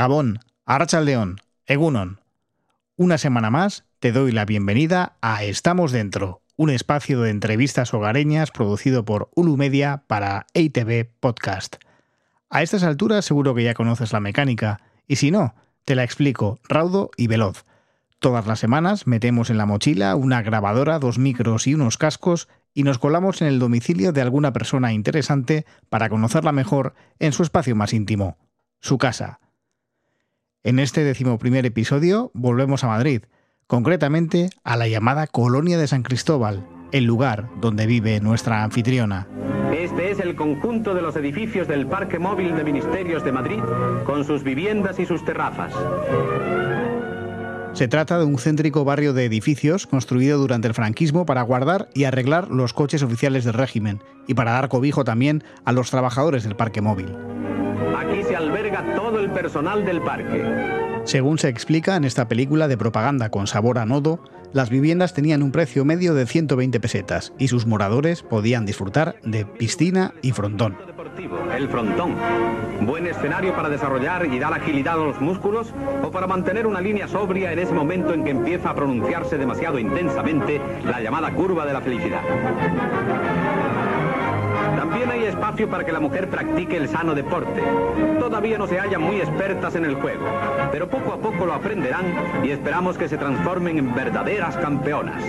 Gabón, Arrachaldeón, Egunon. Una semana más te doy la bienvenida a Estamos Dentro, un espacio de entrevistas hogareñas producido por Ulu Media para EITV Podcast. A estas alturas seguro que ya conoces la mecánica, y si no, te la explico raudo y veloz. Todas las semanas metemos en la mochila una grabadora, dos micros y unos cascos y nos colamos en el domicilio de alguna persona interesante para conocerla mejor en su espacio más íntimo, su casa. En este decimoprimer episodio volvemos a Madrid, concretamente a la llamada Colonia de San Cristóbal, el lugar donde vive nuestra anfitriona. Este es el conjunto de los edificios del Parque Móvil de Ministerios de Madrid, con sus viviendas y sus terrazas. Se trata de un céntrico barrio de edificios construido durante el franquismo para guardar y arreglar los coches oficiales del régimen y para dar cobijo también a los trabajadores del parque móvil. Aquí se alberga todo el personal del parque. Según se explica en esta película de propaganda con sabor a nodo, las viviendas tenían un precio medio de 120 pesetas y sus moradores podían disfrutar de piscina y frontón. El frontón. Buen escenario para desarrollar y dar agilidad a los músculos o para mantener una línea sobria en ese momento en que empieza a pronunciarse demasiado intensamente la llamada curva de la felicidad. También hay espacio para que la mujer practique el sano deporte. Todavía no se hallan muy expertas en el juego, pero poco a poco lo aprenderán y esperamos que se transformen en verdaderas campeonas.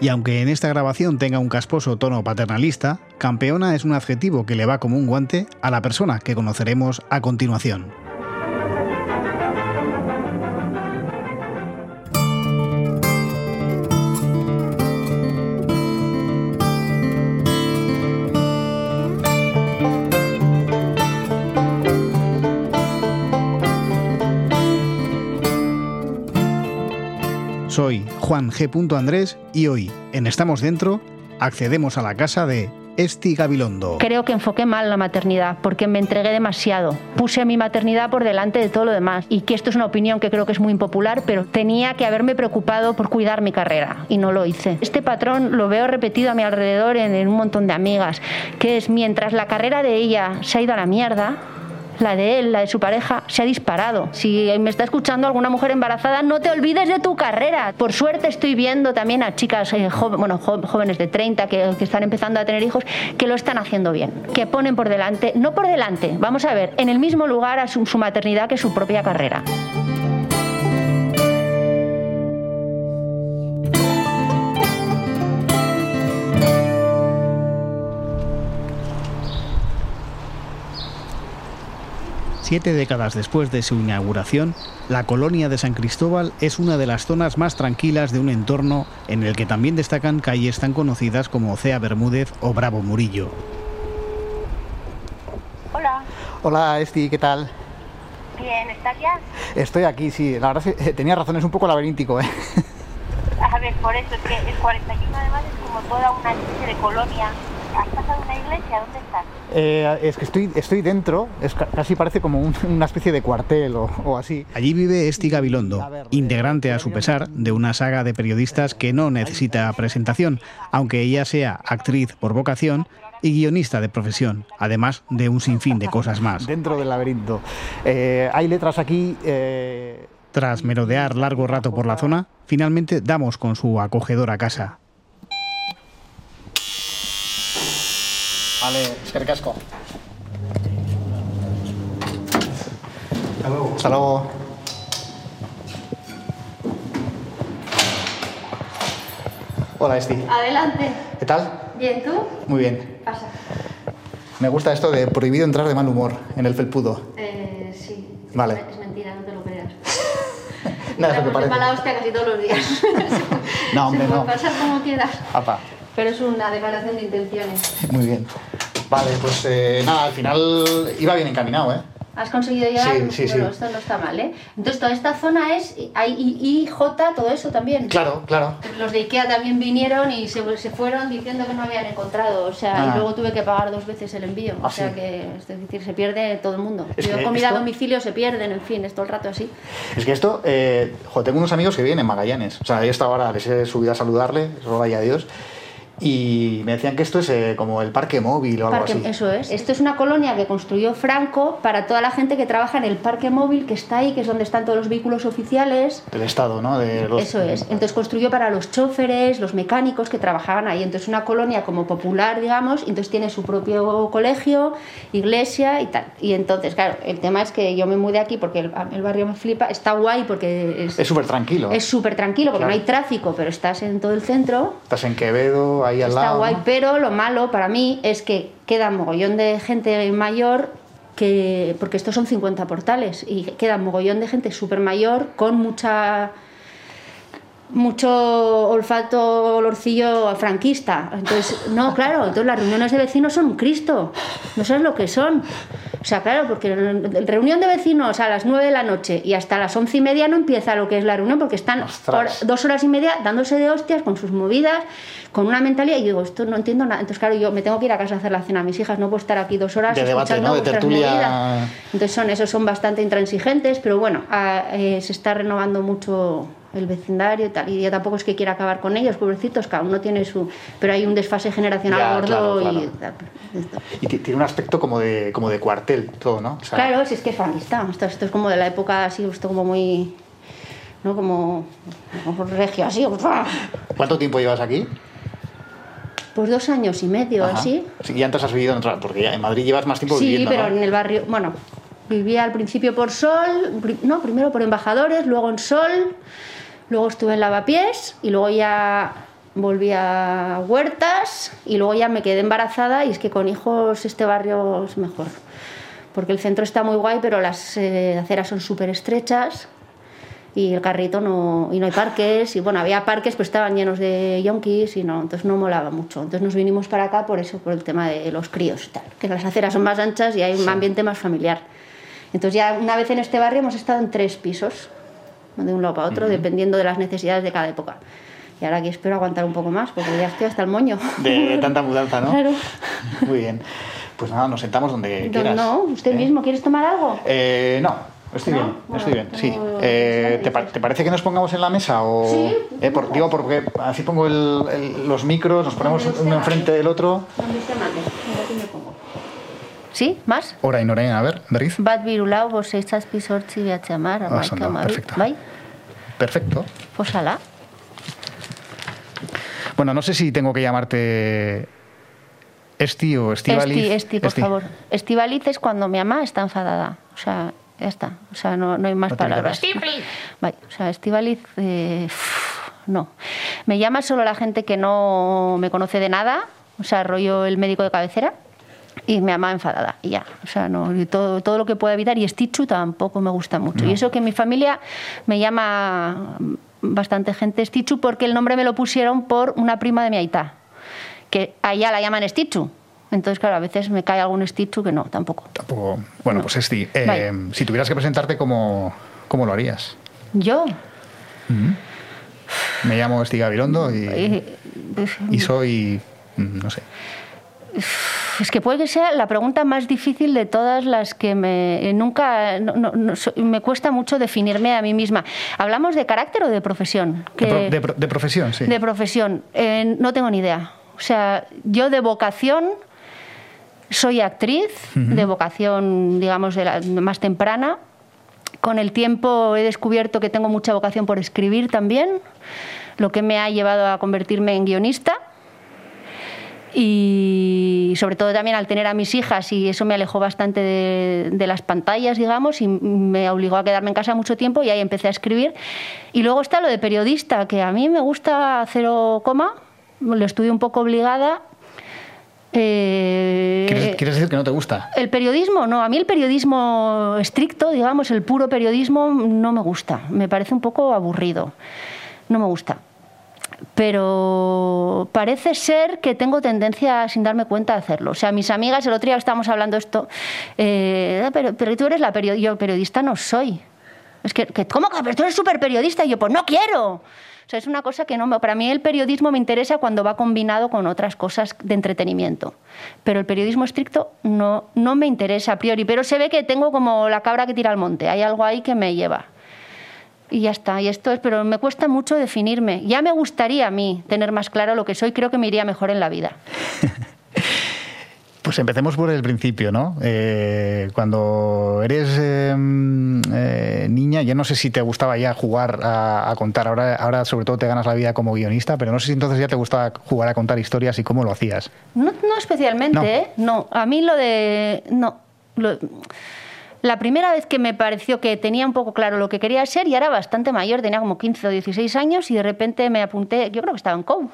Y aunque en esta grabación tenga un casposo tono paternalista, campeona es un adjetivo que le va como un guante a la persona que conoceremos a continuación. Juan G. Andrés y hoy, en Estamos Dentro, accedemos a la casa de Esti Gabilondo. Creo que enfoqué mal la maternidad porque me entregué demasiado. Puse mi maternidad por delante de todo lo demás y que esto es una opinión que creo que es muy impopular, pero tenía que haberme preocupado por cuidar mi carrera y no lo hice. Este patrón lo veo repetido a mi alrededor en, en un montón de amigas, que es mientras la carrera de ella se ha ido a la mierda, la de él, la de su pareja, se ha disparado. Si me está escuchando alguna mujer embarazada, no te olvides de tu carrera. Por suerte estoy viendo también a chicas eh, bueno, jóvenes de 30 que, están empezando a tener hijos que lo están haciendo bien, que ponen por delante, no por delante, vamos a ver, en el mismo lugar a su maternidad que su propia carrera. Siete décadas después de su inauguración, la colonia de San Cristóbal es una de las zonas más tranquilas de un entorno en el que también destacan calles tan conocidas como Ocea Bermúdez o Bravo Murillo. Hola, Hola Esti, ¿qué tal? bien, ¿estás ya? Estoy aquí, sí, la verdad es que eh, tenía razón, es un poco laberíntico, ¿eh? A ver, por eso es que el 41 además es como toda una especie de colonia. ¿Has pasado una iglesia? ¿Dónde estás? Eh, es que estoy, estoy dentro, es casi parece como un- una especie de cuartel o, o así. Allí vive Esti Gabilondo, integrante a su pesar de una saga de periodistas que no necesita presentación, aunque ella sea actriz por vocación y guionista de profesión, además de un sinfín de cosas más. Dentro del laberinto. Eh, hay letras aquí. eh, Tras merodear largo rato por la zona, finalmente damos con su acogedora casa. Vale, eskercasco. Hasta luego. Hola Esti, Adelante. ¿qué tal? Bien, ¿tú? Muy bien. Pasa. Me gusta esto de prohibido entrar de mal humor en el felpudo. Eh, sí. Vale. Es mentira, no te lo creas. No, es lo que parece. mala hostia casi todos los días. No, hombre, Se puede no. pasar como quieras. Apa, Pero es una declaración de intenciones. muy bien. Vale, pues eh, nada, al final iba bien encaminado, ¿eh? Has conseguido llegar. Sí, sí, sí. esto no está mal, ¿eh? Entonces, toda esta zona es. Hay J, todo eso también. Claro, claro. Los de Ikea también vinieron y se, se fueron diciendo que no habían encontrado. O sea, Ah. y luego tuve que pagar dos veces el envío. Ah, o sea que, es decir, se pierde todo el mundo. Es Yo comida esto- a domicilio se pierden, en fin, es todo el rato así. Es que esto, eh, jo, tengo unos amigos que viven en Magallanes. O sea, he estado ahora, les he subido a saludarle, roba y adiós. Y me decían que esto es eh, como el parque móvil o algo así. Eso es. Esto es una colonia que construyó Franco para toda la gente que trabaja en el parque móvil que está ahí, que es donde están todos los vehículos oficiales. Del Estado, ¿no? De los- Eso es. Entonces construyó para los choferes, los mecánicos que trabajaban ahí. Entonces una colonia como popular, digamos, entonces tiene su propio colegio, iglesia y tal. Y entonces, claro, el tema es que yo me mudé aquí porque el, el barrio me flipa. Está guay porque es Es súper tranquilo. es súper tranquilo porque Claro. no hay tráfico, pero estás en todo el centro. Estás en Quevedo, ahí al Está lado. guay, ¿no? pero lo malo para mí es que queda mogollón de gente mayor que porque estos son 50 portales y queda mogollón de gente súper mayor con mucha mucho olfato olorcillo franquista. Entonces, no, claro, entonces las reuniones de vecinos son un Cristo. No sabes lo que son. O sea, claro, porque reunión de vecinos a las 9 de la noche y hasta las once y media no empieza lo que es la reunión porque están Ostras. dos horas y media dándose de hostias con sus movidas, con una mentalidad. Y digo, esto no entiendo nada. Entonces, claro, yo me tengo que ir a casa a hacer la cena a mis hijas, no puedo estar aquí dos horas De debate, escuchando ¿no? De vuestras tertulia. movidas. Entonces, son, esos son bastante intransigentes, pero bueno, ah, eh, se está renovando mucho el vecindario y tal. Y yo tampoco es que quiera acabar con ellos, pobrecitos, cada uno tiene su. Pero hay un desfase generacional Ya, gordo claro, y. claro. esto. Y ti- tiene un aspecto como de, como de cuartel, todo, ¿no? O sea, Claro, si es que es franquista. Esto, esto es como de la época así, esto como muy. ¿no? Como, como regio, así. ¿Cuánto tiempo llevas aquí? Pues dos años y medio, Ajá. así. Sí, y antes has vivido en otra, porque ya en Madrid llevas más tiempo Sí, viviendo, pero ¿no? en el barrio, bueno, vivía al principio por Sol, no, primero por Embajadores, luego en Sol, luego estuve en Lavapiés y luego ya volví a Huertas y luego ya me quedé embarazada y es que con hijos este barrio es mejor. Porque el centro está muy guay, pero las eh, aceras son súper estrechas y el carrito no y no hay parques y bueno había parques pero estaban llenos de yonkis y no entonces no molaba mucho. Entonces nos vinimos para acá por eso por el tema de los críos y tal que las aceras son más anchas y hay un ambiente más familiar. Entonces ya una vez en este barrio hemos estado en tres pisos de un lado para otro dependiendo de las necesidades de cada época y ahora aquí espero aguantar un poco más porque ya estoy hasta el moño De tanta mudanza, ¿no? claro Muy bien. Pues nada, nos sentamos donde no, quieras. no usted ¿eh? mismo quieres tomar algo Eh, no, estoy ¿No? bien, Bueno, estoy bien, sí. Eh, ¿te, pa- te parece que nos pongamos en la mesa o...? Sí. Eh, por- digo, porque así pongo el- el- los micros, nos ponemos Donde uno enfrente del otro. ¿Dónde usted mande? Mira, aquí me pongo. ¿Sí? ¿Más? Orain, orain, a ver, berriz. Bat birulau, bost zazpi sortzi behatzi hamar, Ah, hamaika ondo, hamabi. perfecto. Bai? Perfecto. Posala? Bueno, no sé si tengo que llamarte Esti o Estivaliz. Esti, Esti, por favor. Estivaliz es cuando mi mamá está enfadada. O sea, ya está. O sea, no, no hay más No palabras. Bai, o sea, Estivaliz, eh, no. Me llama solo la gente que no me conoce de nada, o sea, rollo el médico de cabecera, y mi mamá enfadada, y ya. O sea, no, y todo, todo lo que pueda evitar. Y Estichu tampoco me gusta mucho. Y eso que en mi familia me llama bastante gente Estichu porque el nombre me lo pusieron por una prima de mi aita, que allá la llaman Estichu. Entonces, claro, a veces me cae algún Estichu que no, tampoco. Tampoco... Bueno, pues Esti, eh, si tuvieras que presentarte, ¿cómo, cómo lo harías? Yo, Me llamo Esti Gabilondo y, eh, y soy... mm, no sé. Es que puede que sea la pregunta más difícil de todas las que me eh, nunca no- no- no- so- me cuesta mucho definirme a mí misma. ¿Hablamos de carácter o de profesión? De, Que- de pro- de profesión, sí. de profesión. Eh, no tengo ni idea. O sea, yo de vocación soy actriz, de vocación, digamos, de la, más temprana. Con el tiempo he descubierto que tengo mucha vocación por escribir también, lo que me ha llevado a convertirme en guionista. Y sobre todo también al tener a mis hijas y eso me alejó bastante de, de las pantallas, digamos, y me obligó a quedarme en casa mucho tiempo y ahí empecé a escribir. Y luego está lo de periodista, que a mí me gusta cero coma, lo estudio un poco obligada. Eh, ¿Quieres, quieres decir que no te gusta? el periodismo, no, a mí el periodismo estricto, digamos, el puro periodismo, no me gusta. Me parece un poco aburrido. No me gusta. Pero parece ser que tengo tendencia, sin darme cuenta, a hacerlo. O sea, mis amigas, el otro día estábamos hablando esto, eh, pero, pero tú eres la periodista, yo periodista no soy. Es que, que, ¿cómo que? Pero tú eres súper periodista. Y yo, pues no quiero. O sea, es una cosa que no. Para mí el periodismo me interesa cuando va combinado con otras cosas de entretenimiento. Pero el periodismo estricto no, no me interesa a priori. Pero se ve que tengo como la cabra que tira al monte. Hay algo ahí que me lleva. Y ya está, y esto es, pero me cuesta mucho definirme. Ya me gustaría a mí tener más claro lo que soy, creo que me iría mejor en la vida. Pues empecemos por el principio, ¿no? Eh, cuando eres eh, eh, niña, yo no sé si te gustaba ya jugar a, contar, ahora, ahora sobre todo te ganas la vida como guionista, pero no sé si entonces ya te gustaba jugar a contar historias y cómo lo hacías. No, no especialmente, no. ¿eh? No, a mí lo de... No. La primera vez que me pareció que tenía un poco claro lo que quería ser, y era bastante mayor, tenía como 15 o 16 años, y de repente me apunté, yo creo que estaba en COU,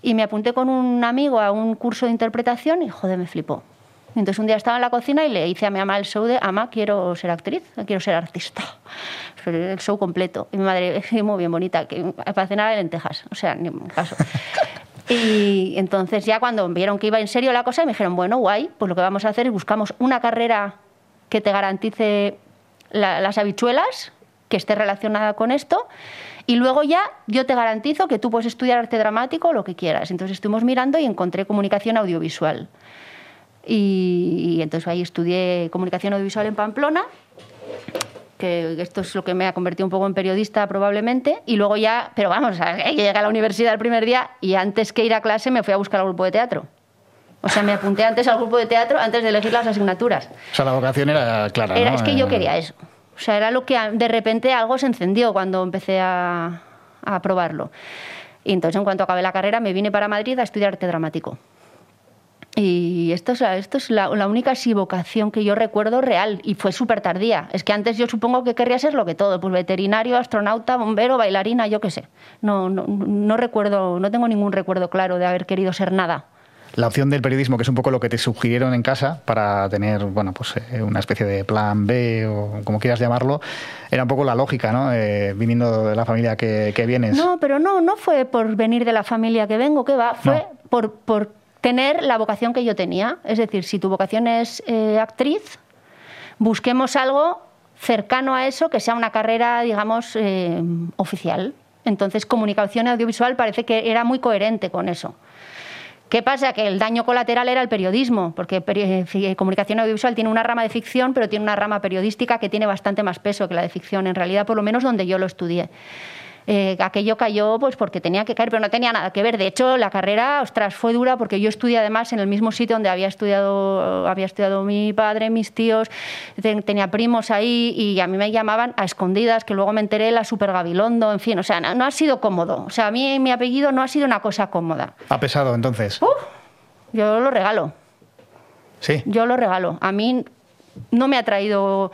y me apunté con un amigo a un curso de interpretación y joder, me flipó. Entonces un día estaba en la cocina y le hice a mi mamá el show de, ama, quiero ser actriz, quiero ser artista. El show completo. Y mi madre, muy bien bonita, que para cenar de lentejas, o sea, ni caso. Y entonces ya cuando vieron que iba en serio la cosa, me dijeron, bueno, guay, pues lo que vamos a hacer es buscamos una carrera que te garantice las habichuelas, que esté relacionada con esto, y luego ya yo te garantizo que tú puedes estudiar arte dramático lo que quieras. Entonces estuvimos mirando y encontré comunicación audiovisual. Y, entonces ahí estudié comunicación audiovisual en Pamplona, que esto es lo que me ha convertido un poco en periodista probablemente, y luego ya, pero vamos, llegué a la universidad el primer día y antes que ir a clase me fui a buscar al grupo de teatro. O sea, me apunté antes al grupo de teatro antes de elegir las asignaturas. O sea, la vocación era clara. Era, Es que yo eh, quería eso. O sea, era lo que de repente algo se encendió cuando empecé a, a probarlo. Y entonces, en cuanto acabé la carrera, me vine para Madrid a estudiar arte dramático. Y esto es, esto es la, la, única vocación que yo recuerdo real y fue súper tardía. Es que antes yo supongo que querría ser lo que todo, pues veterinario, astronauta, bombero, bailarina, yo qué sé. No, no, no recuerdo, no tengo ningún recuerdo claro de haber querido ser nada la opción del periodismo, que es un poco lo que te sugirieron en casa para tener, bueno, pues eh, una especie de plan B o como quieras llamarlo, era un poco la lógica, ¿no? Eh, viniendo de la familia que, vienes. No, pero no, no fue por venir de la familia que vengo, que va, fue por, por tener la vocación que yo tenía. Es decir, si tu vocación es eh, actriz, busquemos algo cercano a eso que sea una carrera, digamos, oficial. Entonces, comunicación audiovisual parece que era muy coherente con eso. ¿Qué pasa? Que el daño colateral era el periodismo, porque eh, comunicación audiovisual tiene una rama de ficción, pero tiene una rama periodística que tiene bastante más peso que la de ficción, en realidad, por lo menos donde yo lo estudié. Eh, aquello cayó pues porque tenía que caer, pero no tenía nada que ver. De hecho, la carrera, ostras, fue dura porque yo estudié además en el mismo sitio donde había estudiado, había estudiado mi padre, mis tíos, tenía primos ahí y a mí me llamaban a escondidas, que luego me enteré la Super Gabilondo, en fin, o sea, no, ha sido cómodo. O sea, a mí mi apellido no ha sido una cosa cómoda. ¿Ha pesado entonces? yo lo regalo. Sí. Yo lo regalo. A mí no me ha traído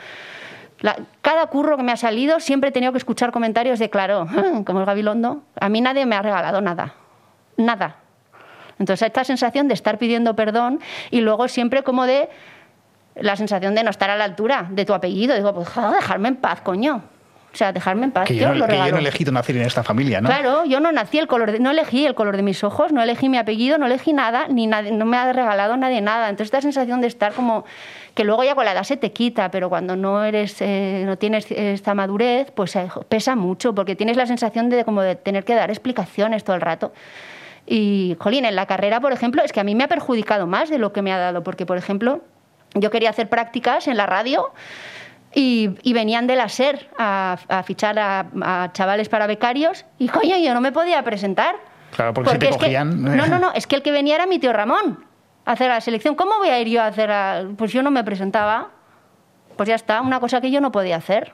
cada curro que me ha salido siempre he tenido que escuchar comentarios de, claro, como el Gabilondo, a mí nadie me ha regalado nada, nada. Entonces esta sensación de estar pidiendo perdón y luego siempre como de la sensación de no estar a la altura de tu apellido. Digo, pues dejarme en paz, coño. O sea, dejarme en paz. Que yo, no, he elegido nacer en esta familia, ¿no? Claro, yo no nací el color, no elegí el color de mis ojos, no elegí mi apellido, no elegí nada, ni no me ha regalado nadie nada. Entonces esta sensación de estar como que luego ya con la edad se te quita, pero cuando no eres, eh, no tienes esta madurez, pues eh, pesa mucho, porque tienes la sensación de como de tener que dar explicaciones todo el rato. Y, jolín, en la carrera, por ejemplo, es que a mí me ha perjudicado más de lo que me ha dado, porque, por ejemplo, yo quería hacer prácticas en la radio y, venían de la SER a, fichar a, chavales para becarios y, coño, yo no me podía presentar. Claro, porque, te cogían... no, no, no, es que el que venía era mi tío Ramón a hacer la selección. ¿Cómo voy a ir yo a hacer Pues yo no me presentaba. Pues ya está, una cosa que yo no podía hacer.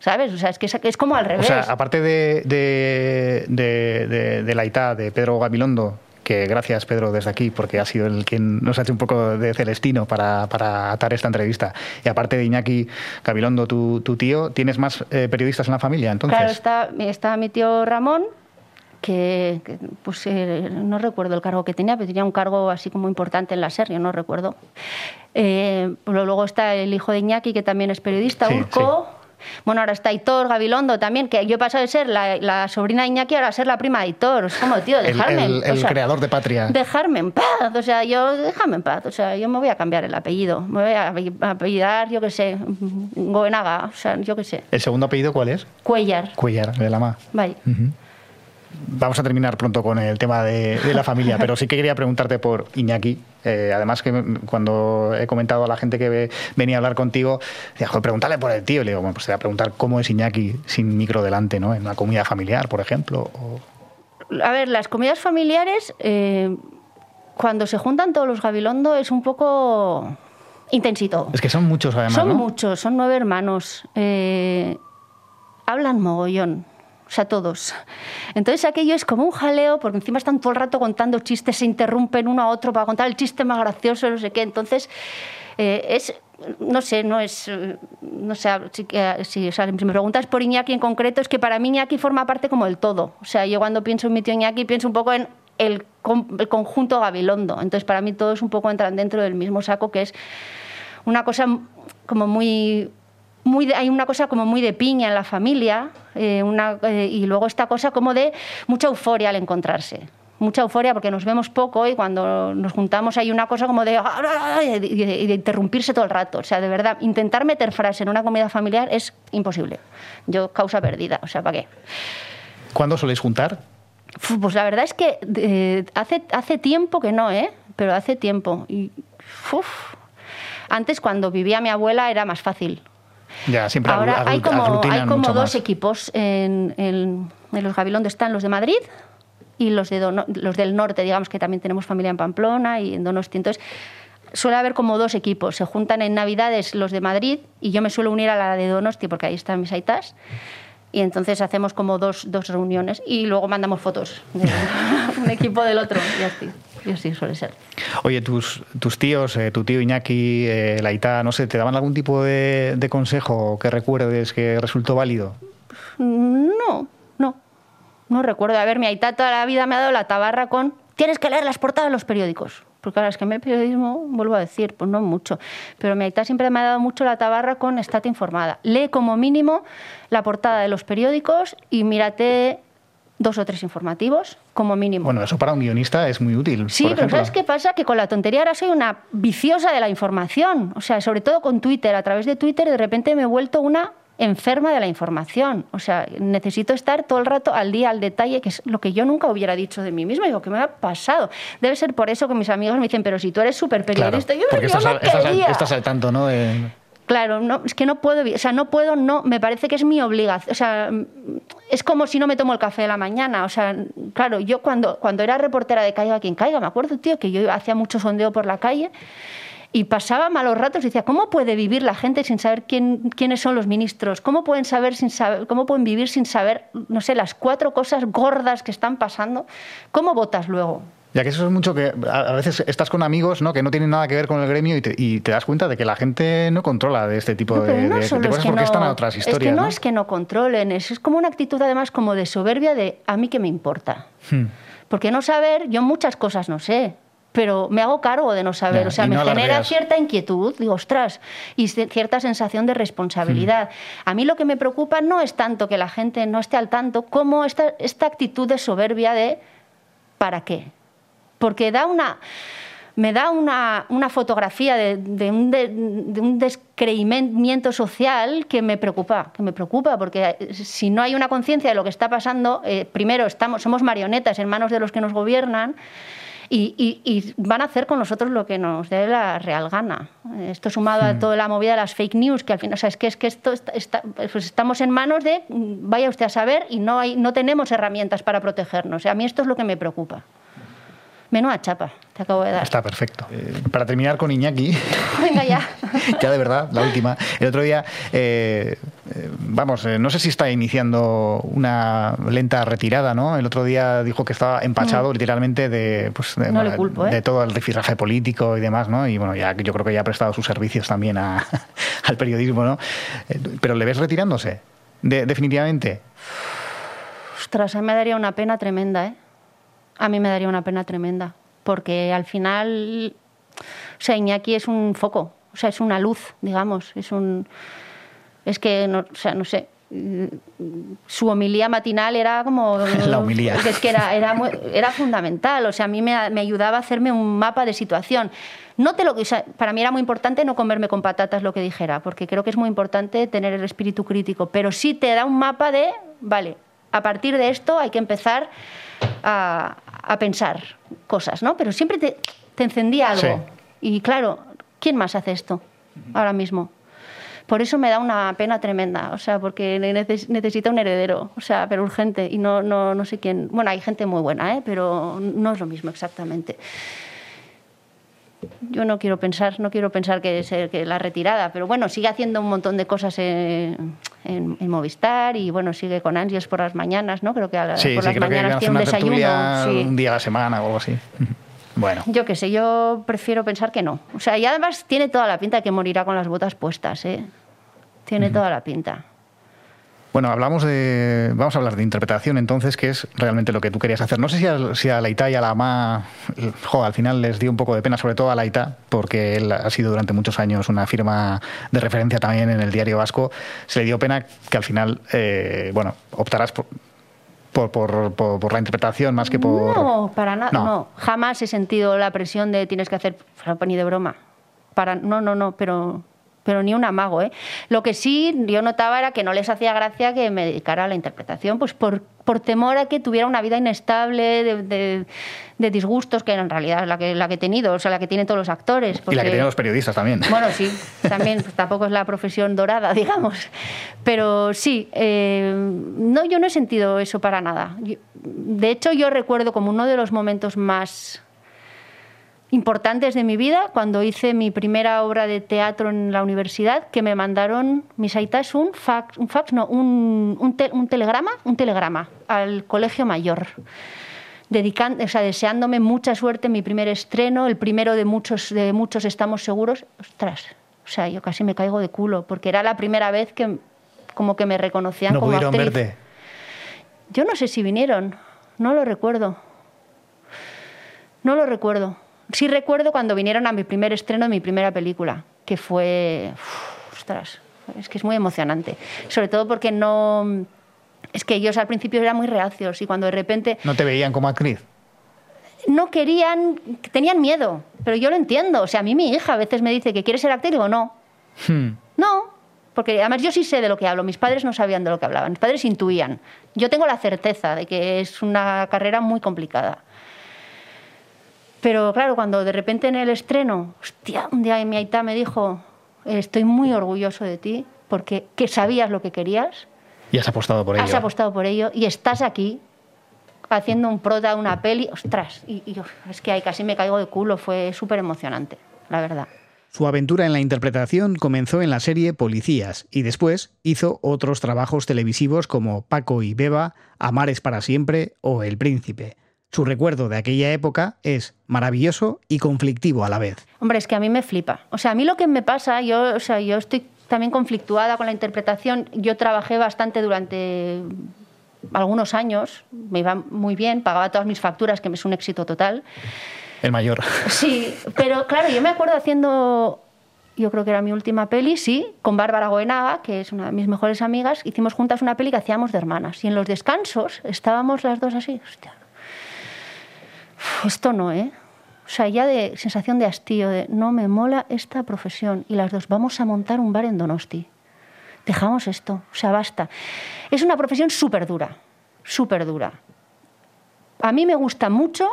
¿Sabes? O sea, es que es, como al revés. O sea, aparte de, de, de, de la ITA, de Pedro Gabilondo, que gracias Pedro desde aquí, porque ha sido el quien nos ha hecho un poco de celestino para, para atar esta entrevista. Y aparte de Iñaki Gabilondo, tu, tu tío, ¿tienes más eh, periodistas en la familia entonces? Claro, está, está mi tío Ramón, que, pues eh, no recuerdo el cargo que tenía, pero tenía un cargo así como importante en la serie, no recuerdo. Eh, luego está el hijo de Iñaki, que también es periodista, Urco. Bueno, ahora está Hitor Gabilondo también, que yo he pasado de ser la, sobrina de Iñaki ahora a ser la prima de Hitor. Es como, tío, dejarme El, el, creador de Patria. Dejarme en paz. O sea, yo, déjame en paz. O sea, yo me voy a cambiar el apellido. Me voy a apellidar, yo qué sé, Goenaga. O sea, yo qué sé. ¿El segundo apellido cuál es? Cuellar. Cuellar, de la Ma. Vale. Vamos a terminar pronto con el tema de, la familia, pero sí que quería preguntarte por Iñaki. Eh, además que cuando he comentado a la gente que venía a hablar contigo, decía, pregúntale por el tío. Le digo, bueno, pues te voy a preguntar cómo es Iñaki sin micro delante, ¿no? En una comida familiar, por ejemplo. A ver, las comidas familiares, eh, cuando se juntan todos los Gabilondo, es un poco intensito. Es que son muchos, además. Son muchos, son nueve hermanos. Eh, hablan mogollón o sea, todos. Entonces aquello es como un jaleo, porque encima están todo el rato contando chistes, se interrumpen uno a otro para contar el chiste más gracioso, no sé qué. Entonces, eh, es, no sé, no es, no sé, sea, si me preguntas por Iñaki en concreto, es que para mí Iñaki forma parte como del todo. O sea, yo cuando pienso en mi tío Iñaki pienso un poco en el, el conjunto Gabilondo. Entonces, para mí todos un poco entran dentro del mismo saco, que es una cosa como muy hay una cosa como muy de piña en la familia eh, eh, y luego esta cosa como de mucha euforia al encontrarse. Mucha euforia porque nos vemos poco y cuando nos juntamos hay una cosa como de, de, interrumpirse todo el rato. O sea, de verdad, intentar meter frase en una comida familiar es imposible. Yo, causa perdida. O sea, ¿para qué? ¿Cuándo soléis juntar? Pues la verdad es que eh, hace, hace tiempo que no, ¿eh? Pero hace tiempo. Y, Antes, cuando vivía mi abuela, era más fácil. Ya, siempre Ahora hay como, hay como dos equipos en, en, los Gabilondo están los de Madrid y los, de los del norte, digamos que también tenemos familia en Pamplona y en Donosti. Entonces, suele haber como dos equipos. Se juntan en Navidades los de Madrid y yo me suelo unir a la de Donosti porque ahí están mis aitas. Y entonces hacemos como dos, dos reuniones y luego mandamos fotos de un equipo del otro y así. Y así suele ser. Oye, tus, tus tíos, eh, tu tío Iñaki, eh, Laita, no sé, ¿te daban algún tipo de, de consejo que recuerdes que resultó válido? No, no. No recuerdo. A ver, mi Aita toda la vida me ha dado la tabarra con tienes que leer las portadas de los periódicos. Porque ahora es que en el periodismo, vuelvo a decir, pues no mucho. Pero mi Aita siempre me ha dado mucho la tabarra con estate informada. Lee como mínimo la portada de los periódicos y mírate dos o tres informativos, como mínimo. Bueno, eso para un guionista es muy útil. Sí, pero ¿sabes qué pasa? Que con la tontería ahora soy una viciosa de la información. O sea, sobre todo con Twitter. A través de Twitter de repente me he vuelto una enferma de la información. O sea, necesito estar todo el rato al día, al detalle, que es lo que yo nunca hubiera dicho de mí misma. Digo, ¿qué me ha pasado? Debe ser por eso que mis amigos me dicen, pero si tú eres súper periodista, yo, porque estás, al, estás, al tanto, ¿no? Claro, no, es que no puedo, o sea, no puedo, no, me parece que es mi obligación, o sea, es como si no me tomo el café de la mañana, o sea, claro, yo cuando, cuando era reportera de Caiga quien caiga, me acuerdo, tío, que yo hacía mucho sondeo por la calle y pasaba malos ratos y decía, ¿cómo puede vivir la gente sin saber quién, quiénes son los ministros? ¿Cómo pueden, saber sin saber, ¿Cómo pueden vivir sin saber, no sé, las cuatro cosas gordas que están pasando? ¿Cómo votas luego? Ya que eso es mucho que a veces estás con amigos ¿no? que no tienen nada que ver con el gremio y te, y te das cuenta de que la gente no controla de este tipo de, cosas porque están a otras historias. Es que no, es que no controlen, es, es, como una actitud además como de soberbia de a mí que me importa. Hmm. Porque no saber, yo muchas cosas no sé, pero me hago cargo de no saber. o sea, me genera cierta inquietud, digo, ostras, y cierta sensación de responsabilidad. Hmm. A mí lo que me preocupa no es tanto que la gente no esté al tanto, como esta, esta actitud de soberbia de ¿para qué? Porque da una, me da una, una fotografía de, de, un de, un descreimiento social que me preocupa, que me preocupa, porque eh, si no hay una conciencia de lo que está pasando, eh, primero estamos, somos marionetas en manos de los que nos gobiernan. Y, y, van a hacer con nosotros lo que nos dé la real gana. Esto sumado a hmm. toda la movida de las fake news, que al final, o sea, es que, es que esto está, pues estamos en manos de, vaya usted a saber, y no, hay, no tenemos herramientas para protegernos. a mí esto es lo que me preocupa. Menuda chapa, te acabo de dar. Está perfecto. Eh, para terminar con Iñaki. Venga ya. ya de verdad, la última. El otro día, eh, eh, vamos, no sé si está iniciando una lenta retirada, ¿no? El otro día dijo que estaba empachado mm. literalmente de, pues, de, todo el rifirrafe político y demás, ¿no? Y bueno, ya yo creo que ya ha prestado sus servicios también al periodismo, ¿no? Pero ¿le ves retirándose? definitivamente. Ostras, a mí me daría una pena tremenda, ¿eh? A mí me daría una pena tremenda, porque al final, o sea, Iñaki es un foco, o sea, es una luz, digamos, es un... Es que, no, o sea, no sé, su homilía matinal era como... La homilía. Es que era, era, era fundamental, o sea, a mí me, me, ayudaba a hacerme un mapa de situación. No te lo, o sea, para mí era muy importante no comerme con patatas lo que dijera, porque creo que es muy importante tener el espíritu crítico, pero sí te da un mapa de, vale, a partir de esto hay que empezar a, a pensar cosas, ¿no? Pero siempre te, te encendía algo. Sí. Y claro, ¿quién más hace esto ahora mismo? Por eso me da una pena tremenda, o sea, porque neces- necesita un heredero, o sea, pero urgente, y no, no, no sé quién. Bueno, hay gente muy buena, ¿eh? pero no es lo mismo exactamente. Yo no quiero pensar, no quiero pensar que es que la retirada, pero bueno, sigue haciendo un montón de cosas en, en- en Movistar y bueno, sigue con ansias por las mañanas, ¿no? Creo que a Sí, por sí, las mañanas tiene un desayuno. sí. un día a la semana o algo así. Bueno. Yo qué sé, yo prefiero pensar que no. O sea, y además tiene toda la pinta de que morirá con las botas puestas, ¿eh? Tiene toda la pinta. Bueno, hablamos de. Vamos a hablar de interpretación entonces, que es realmente lo que tú querías hacer. No sé si a, si a Laita y a la AMA, jo, al final les dio un poco de pena, sobre todo a Laita, porque él ha sido durante muchos años una firma de referencia también en el diario vasco. Se le dio pena que al final, eh, bueno, optaras por, por, por- por- por la interpretación más que por. No, para nada, No. no. Jamás he sentido la presión de tienes que hacer, ni de broma. Para, no, no, no, pero, pero ni un amago, ¿eh? Lo que sí yo notaba era que no les hacía gracia que me dedicara a la interpretación, pues por, por temor a que tuviera una vida inestable, de, de- de disgustos, que en realidad es la que, la que he tenido, o sea, la que tienen todos los actores. y la que tienen los periodistas también. Bueno, sí, también pues, tampoco es la profesión dorada, digamos. Pero sí, eh, no, yo no he sentido eso para nada. De hecho, yo recuerdo como uno de los momentos más importantes de mi vida cuando hice mi primera obra de teatro en la universidad, que me mandaron mis aitas un fax, un fax no, un, un, te- un telegrama, un telegrama al colegio mayor dedican- o sea, deseándome mucha suerte en mi primer estreno, el primero de muchos, de muchos estamos seguros. Ostras, o sea, yo casi me caigo de culo, porque era la primera vez que como que me reconocían no como pudieron actriz. verte. Yo no sé si vinieron, no lo recuerdo. No lo recuerdo. Sí recuerdo cuando vinieron a mi primer estreno de mi primera película, que fue... uf, ostras, es que es muy emocionante. Sobre todo porque no... Es que ellos al principio eran muy reacios y cuando de repente No te veían como actriz. no querían, tenían miedo, pero yo lo entiendo. O sea, a mí mi hija a veces me dice que quiere ser actriz y digo, no, Hmm. no, porque además yo sí sé de lo que hablo. Mis padres no sabían de lo que hablaban, mis padres intuían. Yo tengo la certeza de que es una carrera muy complicada. Pero claro, cuando de repente en el estreno, hostia, un día mi aita me dijo, estoy muy orgulloso de ti porque que sabías lo que querías, Y has apostado por ello. has apostado por ello y estás aquí haciendo un prota, una peli, ostras, y, y, uf, es que ahí casi me caigo de culo, fue súper emocionante, la verdad. Su aventura en la interpretación comenzó en la serie Policías y después hizo otros trabajos televisivos como Paco y Beba, Amares para siempre o El Príncipe. Su recuerdo de aquella época es maravilloso y conflictivo a la vez. Hombre, es que a mí me flipa. O sea, a mí lo que me pasa, yo, o sea, yo estoy también conflictuada con la interpretación. Yo trabajé bastante durante algunos años, me iba muy bien, pagaba todas mis facturas, que es un éxito total. El mayor. Sí, pero claro, yo me acuerdo haciendo, yo creo que era mi última peli, sí, con Bárbara Goenaga, que es una de mis mejores amigas, hicimos juntas una peli que hacíamos de hermanas. Y en los descansos estábamos las dos así, hostia, esto no, ¿eh? O sea, ya de sensación de hastío, de no me mola esta profesión. Y las dos, vamos a montar un bar en Donosti. Dejamos esto, o sea, basta. Es una profesión súper dura, súper dura. A mí me gusta mucho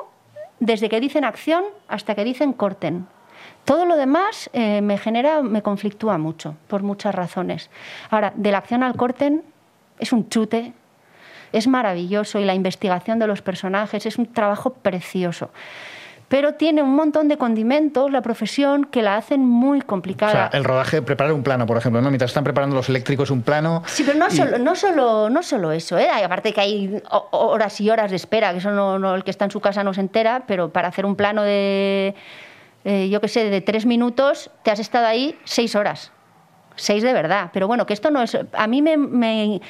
desde que dicen acción hasta que dicen corten. Todo lo demás eh, me genera, me conflictúa mucho, por muchas razones. Ahora, de la acción al corten es un chute, es maravilloso y la investigación de los personajes es un trabajo precioso. Pero tiene un montón de condimentos, la profesión, que la hacen muy O complicada. sea, el rodaje, preparar un plano, por ejemplo, ¿no? Mientras están preparando los eléctricos un plano. Sí, pero no y- solo, no solo, no solo eso, ¿eh? aparte que hay ho- horas y horas de espera, que eso no, no- el que está en su casa no se entera, pero para hacer un plano de, eh, yo qué sé, de tres minutos, te has estado ahí seis horas. Seis de verdad. Pero bueno, que esto no es... A mí me, me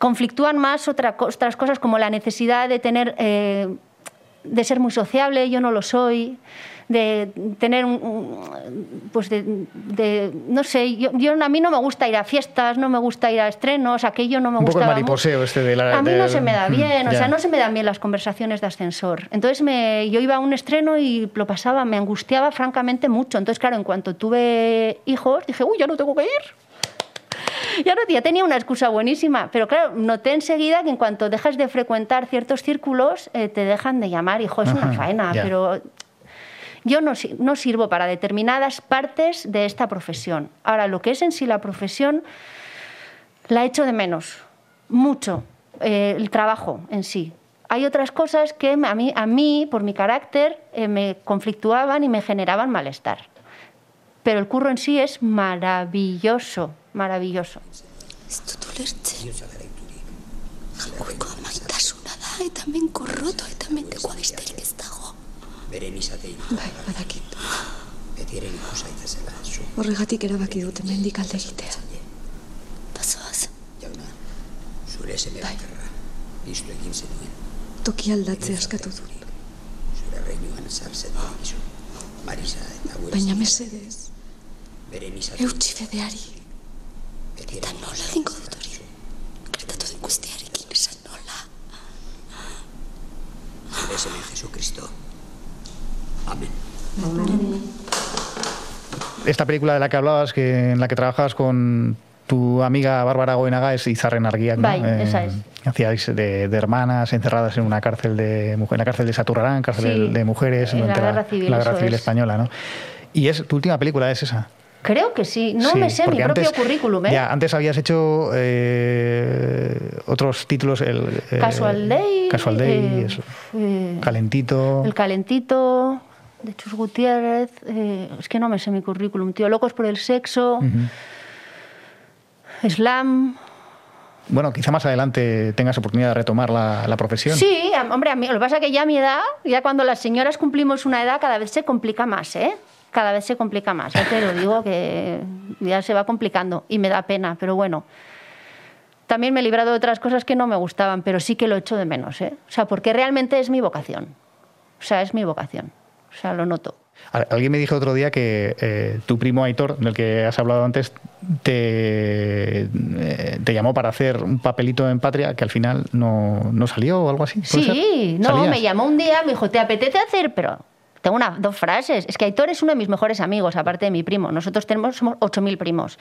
conflictúan más otra otras cosas como la necesidad de tener... eh, de ser muy sociable, yo no lo soy, de tener un, pues de, de- no sé, yo, yo- a mí no me gusta ir a fiestas, no me gusta ir a estrenos, aquello no me Un poco gusta. el mariposeo este de la- A mí de- no se me da Mm, bien, o sea, no se me dan bien las conversaciones de ascensor. Entonces me, yo iba a un estreno y lo pasaba, me angustiaba francamente mucho. Entonces, claro, en cuanto tuve hijos, dije, uy, ya no tengo que ir. ya, no, ya tenía una excusa buenísima, pero claro, noté enseguida que en cuanto dejas de frecuentar ciertos círculos, eh, te dejan de llamar, hijo, es una faena, pero yo no, si- no sirvo para determinadas partes de esta profesión. Ahora, lo que es en sí la profesión, la echo de menos, mucho, eh, el trabajo en sí. Hay otras cosas que a mí, a mí por mi carácter, eh, me conflictuaban y me generaban malestar. Pero el curro en sí es maravilloso, maravilloso. Ez dut ulertzen. Jaungoiko amaitasuna da, eta menko roto, eta mendekoa besterik ez dago. Beren izatei Bai, badakit. betieren ikusa itazela zu. Horregatik erabaki dute mendik alde egitea. Bazoaz, Jauna, zure seme bakarra, piztu egin zenuen. toki aldatze askatu dut. Zure reinuan zartzen gizu. Marisa eta gure Baina mesedez, izatei eutxi fedeari. Eta nola egingo dut hori? Gertatu den guztiarekin esan nola. zure seme Jesucristo. Amen. Esta película de la que hablabas, que, en la que trabajabas con tu amiga Bárbara Goenaga, es Izarren Argiak, ¿no? Bai, esa es. Hacíais de, de hermanas encerradas en una cárcel de mujer- en la cárcel de Saturrarán, cárcel Sí, de mujeres en la Guerra Civil, la Guerra Civil es. española, ¿no? Y es tu última película es esa. Creo que sí. No Sí, me sé mi propio currículum, ¿eh? Ya, antes habías hecho eh, otros títulos. El, eh, Casual Day. Casual Day, eh, eso. eh, Calentito. El Calentito, de Chus Gutiérrez. eh, es que no me sé mi currículum, tío. Locos por el sexo. Slam. Bueno, quizá más adelante tengas oportunidad de retomar la, la profesión. Sí, hombre, a mí, lo que pasa es que ya a mi edad, ya cuando las señoras cumplimos una edad, cada vez se complica más, ¿eh? Cada vez se complica más. Ya te lo digo que ya se va complicando y me da pena, pero bueno. También me he librado de otras cosas que no me gustaban, pero sí que lo echo de menos, ¿eh? O sea, porque realmente es mi vocación. O sea, es mi vocación. O sea, lo noto. Al- Alguien me dijo otro día que eh, tu primo Aitor, del que has hablado antes, te, eh, te llamó para hacer un papelito en Patria que al final no, no salió o algo así. ¿puede Sí, no, ¿Salías? me llamó un día, me dijo, ¿te apetece hacer? Pero tengo una, dos frases. Es que Aitor es uno de mis mejores amigos, aparte de mi primo. Nosotros tenemos, somos 8.000 primos.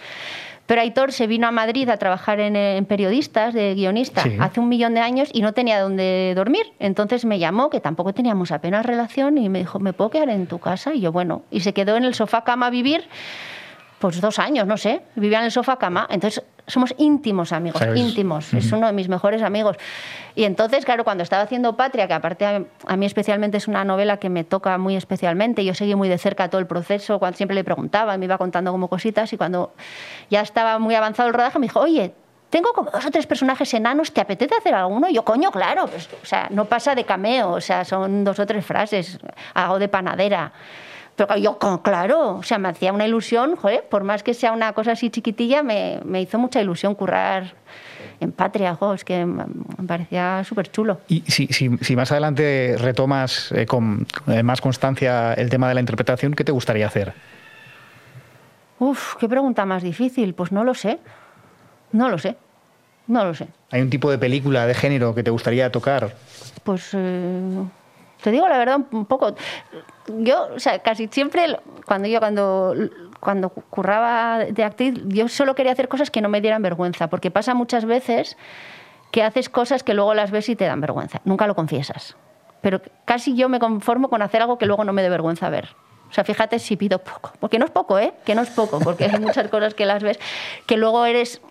Pero Aitor se vino a Madrid a trabajar en, en periodistas, de guionista, Sí. hace un millón de años y no tenía dónde dormir. Entonces me llamó, que tampoco teníamos apenas relación, y me dijo, ¿me puedo quedar en tu casa? Y yo, bueno, y se quedó en el sofá cama a vivir pues dos años, no sé, vivía en el sofá cama. Entonces somos íntimos amigos, ¿Sabes? íntimos. Es uno de mis mejores amigos. Y entonces, claro, cuando estaba haciendo Patria, que aparte a, a mí especialmente es una novela que me toca muy especialmente, yo seguí muy de cerca todo el proceso, cuando siempre le preguntaba, me iba contando como cositas y cuando ya estaba muy avanzado el rodaje me dijo, oye, tengo como dos o tres personajes enanos, ¿te apetece hacer alguno? Y yo, coño, claro, pues, o sea, no pasa de cameo, o sea, son dos o tres frases, hago de panadera. Pero yo, claro, o sea, me hacía una ilusión, joder, por más que sea una cosa así chiquitilla, me, me hizo mucha ilusión currar en Patria, jo, es que me me parecía súper chulo. Y si, si- si más adelante retomas eh, con eh, más constancia el tema de la interpretación, ¿qué te gustaría hacer? Uf, qué pregunta más difícil, pues no lo sé, no lo sé, no lo sé. ¿Hay un tipo de película de género que te gustaría tocar? Pues eh, te digo la verdad un poco. Yo, o sea, casi siempre cuando yo cuando cuando curraba de actriz, yo solo quería hacer cosas que no me dieran vergüenza, porque pasa muchas veces que haces cosas que luego las ves y te dan vergüenza. Nunca lo confiesas. Pero casi yo me conformo con hacer algo que luego no me dé vergüenza ver. O sea, fíjate si pido poco. Porque no es poco, ¿eh? Que no es poco, porque hay muchas cosas que las ves que luego eres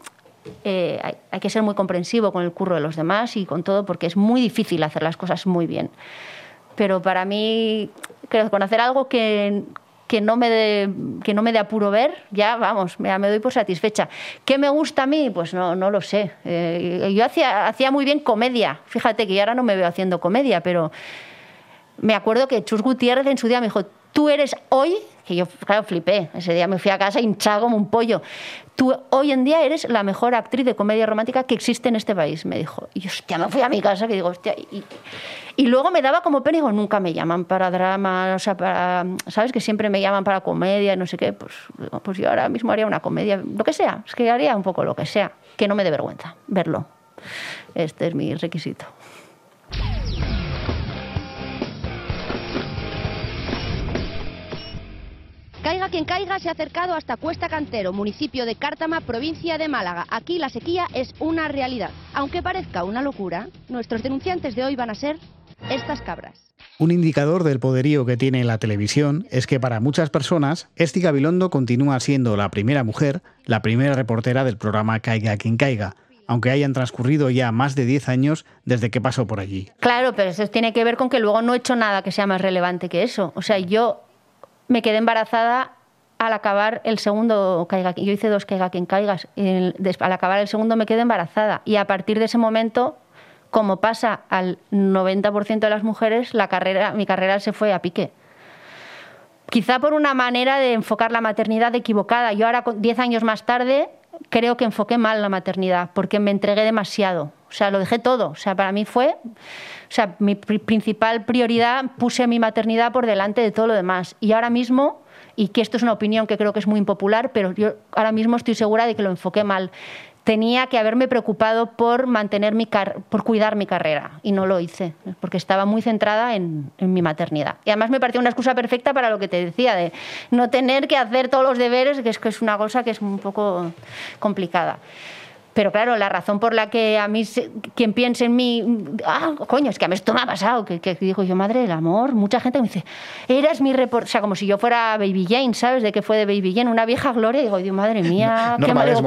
eh, hay, hay que ser muy comprensivo con el curro de los demás y con todo, porque es muy difícil hacer las cosas muy bien. Pero para mí, creo que con hacer algo que, que, no me dé, que no me dé apuro ver, ya vamos, me, me doy por satisfecha. ¿Qué me gusta a mí? Pues no, no lo sé. Eh, yo hacía, hacía muy bien comedia. Fíjate que yo ahora no me veo haciendo comedia, pero me acuerdo que Chus Gutiérrez en su día me dijo, tú eres hoy, que yo, claro, flipé, ese día me fui a casa hinchado como un pollo, tú hoy en día eres la mejor actriz de comedia romántica que existe en este país, me dijo. Y hostia, me fui a mi casa, que digo, y, luego me daba como pena, digo, nunca me llaman para drama, o sea, para, ¿sabes? Que siempre me llaman para comedia, no sé qué, pues, pues yo ahora mismo haría una comedia, lo que sea, es que haría un poco lo que sea, que no me dé vergüenza verlo. Este es mi requisito. Caiga quien caiga se ha acercado hasta Cuesta Cantero, municipio de Cártama, provincia de Málaga. Aquí la sequía es una realidad. Aunque parezca una locura, nuestros denunciantes de hoy van a ser estas cabras. Un indicador del poderío que tiene la televisión es que para muchas personas, Esti Gabilondo continúa siendo la primera mujer, la primera reportera del programa Caiga quien caiga, aunque hayan transcurrido ya más de 10 años desde que pasó por allí. Claro, pero eso tiene que ver con que luego no he hecho nada que sea más relevante que eso. O sea, yo me quedé embarazada al acabar el segundo yo hice dos caiga quien caigas al acabar el segundo me quedé embarazada. Y a partir de ese momento como pasa al 90% de las mujeres la carrera mi carrera se fue a pique. Quizá por una manera de enfocar la maternidad equivocada. Yo ahora 10 años más tarde creo que enfoqué mal la maternidad porque me entregué demasiado o sea lo dejé todo o sea para mí fue o sea, mi principal prioridad puse mi maternidad por delante de todo lo demás. Y ahora mismo, y que esto es una opinión que creo que es muy impopular, pero yo ahora mismo estoy segura de que lo enfoqué mal. Tenía que haberme preocupado por mantener mi por cuidar mi carrera y no lo hice porque estaba muy centrada en, en mi maternidad. Y además me pareció una excusa perfecta para lo que te decía de no tener que hacer todos los deberes, que es que es una cosa que es un poco complicada. Pero claro, la razón por la que a mí, quien piense en mí, ah, coño, es que a mí esto me ha pasado, que, que digo yo, madre del amor, mucha gente me dice, eras mi reportero, o sea, como si yo fuera Baby Jane, ¿sabes? De que fue de Baby Jane, una vieja gloria, digo, Dios, madre mía, qué mal,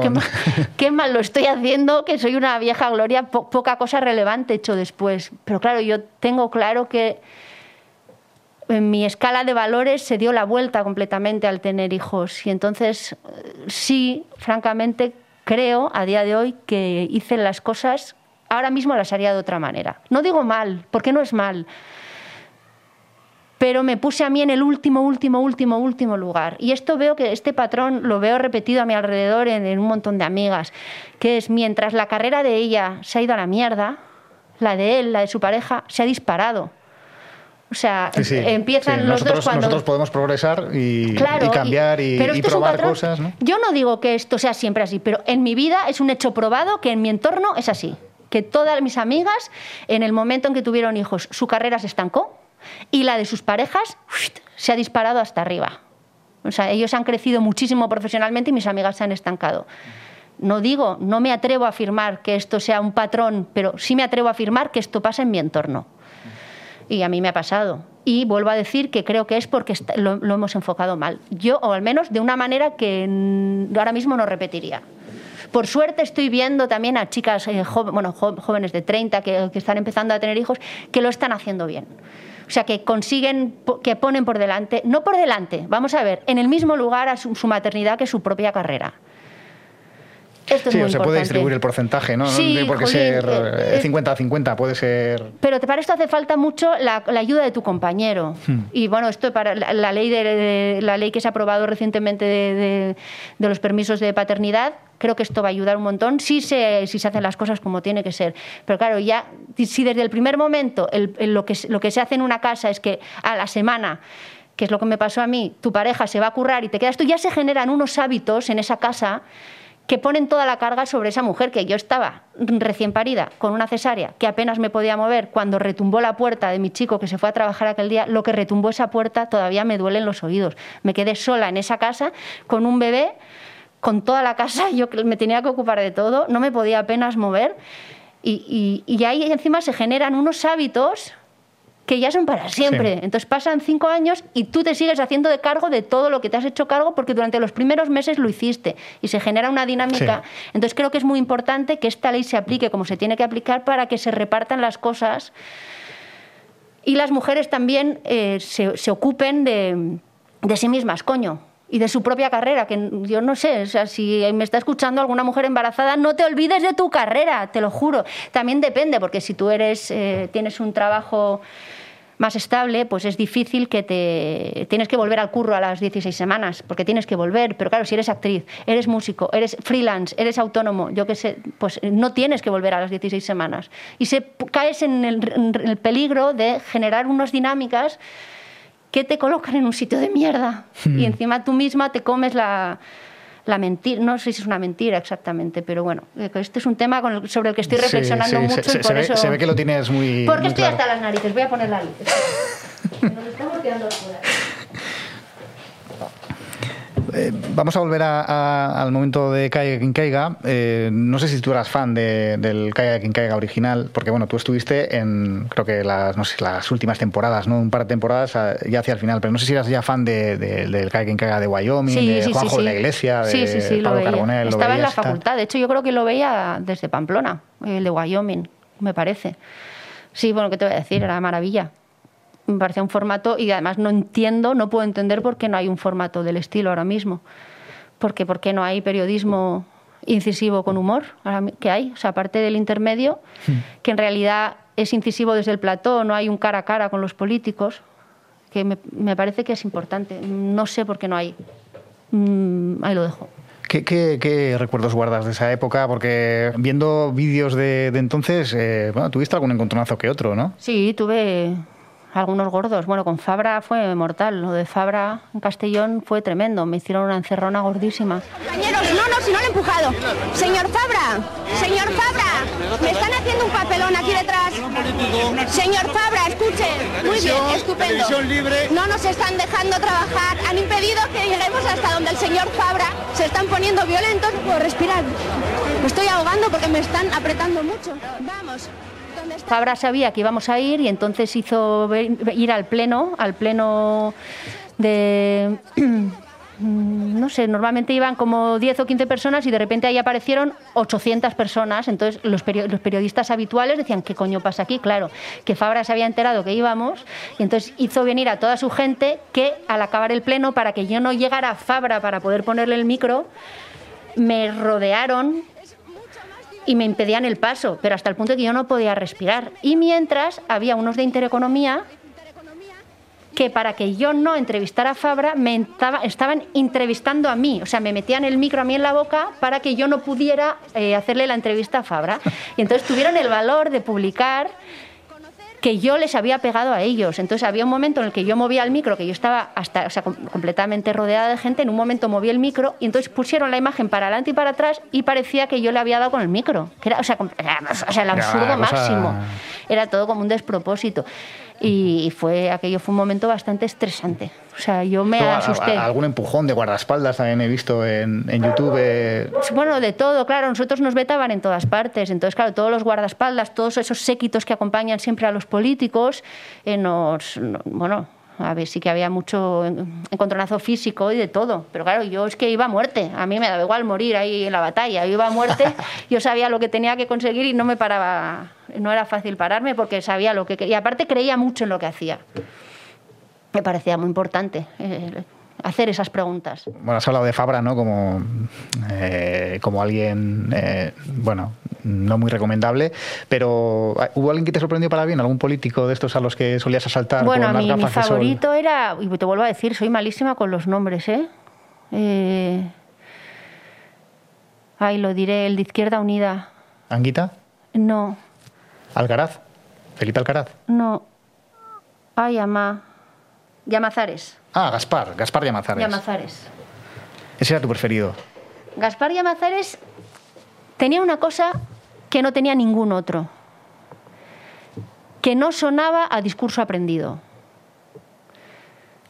qué, mal, lo estoy haciendo, que soy una vieja gloria, poca cosa relevante he hecho después. Pero claro, yo tengo claro que en mi escala de valores se dio la vuelta completamente al tener hijos. Y entonces, sí, francamente, creo a día de hoy que hice las cosas, ahora mismo las haría de otra manera. No digo mal, porque no es mal, pero me puse a mí en el último, último, último, último lugar. Y esto veo que este patrón lo veo repetido a mi alrededor en, un montón de amigas, que es mientras la carrera de ella se ha ido a la mierda, la de él, la de su pareja, se ha disparado. O sea, empiezan los dos cuando... Nosotros podemos progresar y, cambiar y, probar cosas, ¿no? Yo no digo que esto sea siempre así, pero en mi vida es un hecho probado que en mi entorno es así. Que todas mis amigas, en el momento en que tuvieron hijos, su carrera se estancó y la de sus parejas se ha disparado hasta arriba. O sea, ellos han crecido muchísimo profesionalmente y mis amigas se han estancado. No digo, no me atrevo a afirmar que esto sea un patrón, pero sí me atrevo a afirmar que esto pasa en mi entorno. Y a mí me ha pasado. Y vuelvo a decir que creo que es porque lo, hemos enfocado mal. Yo, o al menos de una manera que ahora mismo no repetiría. Por suerte estoy viendo también a chicas eh, bueno, jóvenes de 30 que, están empezando a tener hijos que lo están haciendo bien. O sea, que consiguen, que ponen por delante, no por delante, vamos a ver, en el mismo lugar a su maternidad que su propia carrera sí, se puede distribuir el porcentaje, ¿no? Sí, no tiene ser 50 a 50, puede ser... Pero para esto hace falta mucho la, ayuda de tu compañero. Hmm. Y bueno, esto para la, ley, de, la ley que se ha aprobado recientemente de, los permisos de paternidad, creo que esto va a ayudar un montón si se, si se hacen las cosas como tiene que ser. Pero claro, ya si desde el primer momento lo, que, lo que se hace en una casa es que a la semana que es lo que me pasó a mí, tu pareja se va a currar y te quedas tú, ya se generan unos hábitos en esa casa que ponen toda la carga sobre esa mujer que yo estaba recién parida con una cesárea que apenas me podía mover cuando retumbó la puerta de mi chico que se fue a trabajar aquel día lo que retumbó esa puerta todavía me duele en los oídos. Me quedé sola en esa casa con un bebé con toda la casa yo me tenía que ocupar de todo no me podía apenas mover y, y ahí encima se generan unos hábitos que ya son para siempre. Entonces pasan cinco años y tú te sigues haciendo de cargo de todo lo que te has hecho cargo porque durante los primeros meses lo hiciste y se genera una dinámica. Entonces creo que es muy importante que esta ley se aplique como se tiene que aplicar para que se repartan las cosas y las mujeres también eh, se, ocupen de, de sí mismas, coño y de su propia carrera, que yo no sé, o sea, si me está escuchando alguna mujer embarazada, no te olvides de tu carrera, te lo juro. También depende, porque si tú eres, eh, tienes un trabajo más estable, pues es difícil que te tienes que volver al curro a las 16 semanas, porque tienes que volver, pero claro, si eres actriz, eres músico, eres freelance, eres autónomo, yo qué sé, pues no tienes que volver a las 16 semanas. Y se caes en el, en el peligro de generar unas dinámicas que te colocan en un sitio de mierda. Hmm. Y encima tú misma te comes la, la mentira, no sé si es una mentira exactamente, pero bueno, eh, este es un tema sobre el que estoy reflexionando mucho se, y por eso... se ve que lo tienes muy Porque estoy hasta las narices, voy a poner la luz. Nos estamos quedando fuera. Eh, vamos a volver al momento de Caiga quien caiga. Eh, no sé si tú eras fan del Caiga quien caiga original, porque bueno, tú estuviste en, creo que las, no sé, las últimas temporadas, ¿no? Un par de temporadas ah, ya hacia el final, pero no sé si eras ya fan del Caiga quien caiga de Wyoming, de Juanjo de la Iglesia, de Pablo Carbonell. Estaba en la facultad, de hecho yo creo que lo veía desde Pamplona, el de Wyoming, me parece. Sí, bueno, ¿qué te voy a decir? Era maravilla me parecía un formato y además no entiendo, no puedo entender por qué no hay un formato del estilo ahora mismo. Porque, ¿Por qué no hay periodismo incisivo con humor que hay? O sea, aparte del intermedio, hmm. que en realidad es incisivo desde el plató, no hay un cara a cara con los políticos, que me, parece que es importante. No sé por qué no hay. Mm, ahí lo dejo. ¿Qué, recuerdos guardas de esa época? Porque viendo vídeos de, entonces, eh, bueno, tuviste algún encontronazo que otro, ¿no? Sí, tuve algunos gordos. Bueno, con Fabra fue mortal. Lo de Fabra en Castellón fue tremendo. Me hicieron una encerrona gordísima. Compañeros, no, no, si no lo he empujado. Señor Fabra, señor Fabra, me están haciendo un papelón aquí detrás. Señor Fabra, escuche. Muy bien, estupendo. No nos están dejando trabajar. Han impedido que lleguemos hasta donde el señor Fabra se están poniendo violentos. por respirar. Me estoy ahogando porque me están apretando mucho. Vamos. Fabra sabía que íbamos a ir y entonces hizo ir al pleno, al pleno de no sé, normalmente iban como 10 o 15 personas y de repente ahí aparecieron 800 personas. Entonces los, periodistas habituales decían, ¿qué coño pasa aquí? Claro, que Fabra se había enterado que íbamos y entonces hizo venir a toda su gente que al acabar el pleno, para que yo no llegara a Fabra para poder ponerle el micro, me rodearon y me impedían el paso, pero hasta el punto de que yo no podía respirar. Y mientras había unos de Intereconomía que para que yo no entrevistara a Fabra me estaban entrevistando a mí, o sea, me metían el micro a mí en la boca para que yo no pudiera eh, hacerle la entrevista a Fabra. Y entonces tuvieron el valor de publicar que yo les había pegado a ellos. Entonces había un momento en el que yo movía el micro, que yo estaba hasta, o sea, completamente rodeada de gente, en un momento moví el micro y entonces pusieron la imagen para adelante y para atrás y parecía que yo le había dado con el micro. Que era, o, sea, o sea, el absurdo máximo. Era todo como un despropósito y fue aquello fue un momento bastante estresante. O sea, yo me asusté. ¿Algún empujón de guardaespaldas también he visto en, en YouTube? Eh. Bueno, de todo, claro. Nosotros nos vetaban en todas partes. Entonces, claro, todos los guardaespaldas, todos esos séquitos que acompañan siempre a los políticos, eh, nos, bueno, a ver, sí que había mucho encontronazo físico y de todo. Pero claro, yo es que iba a muerte. A mí me daba igual morir ahí en la batalla. Yo iba a muerte, yo sabía lo que tenía que conseguir y no me paraba. No era fácil pararme porque sabía lo que quería. Y aparte creía mucho en lo que hacía. Me parecía muy importante. Hacer esas preguntas. Bueno, has hablado de Fabra, ¿no? Como, eh, como alguien, eh, bueno, no muy recomendable, pero ah, ¿hubo alguien que te sorprendió para bien? ¿Algún político de estos a los que solías asaltar? Bueno, mi, mi favorito era, y te vuelvo a decir, soy malísima con los nombres, ¿eh? eh ay, lo diré, el de Izquierda Unida. ¿Anguita? No. ¿Alcaraz? ¿Felipe Alcaraz? No. Ay, ama. Llamazares. Ah, Gaspar, Gaspar Llamazares. Llamazares. Ese era tu preferido. Gaspar Llamazares tenía una cosa que no tenía ningún otro, que no sonaba a discurso aprendido.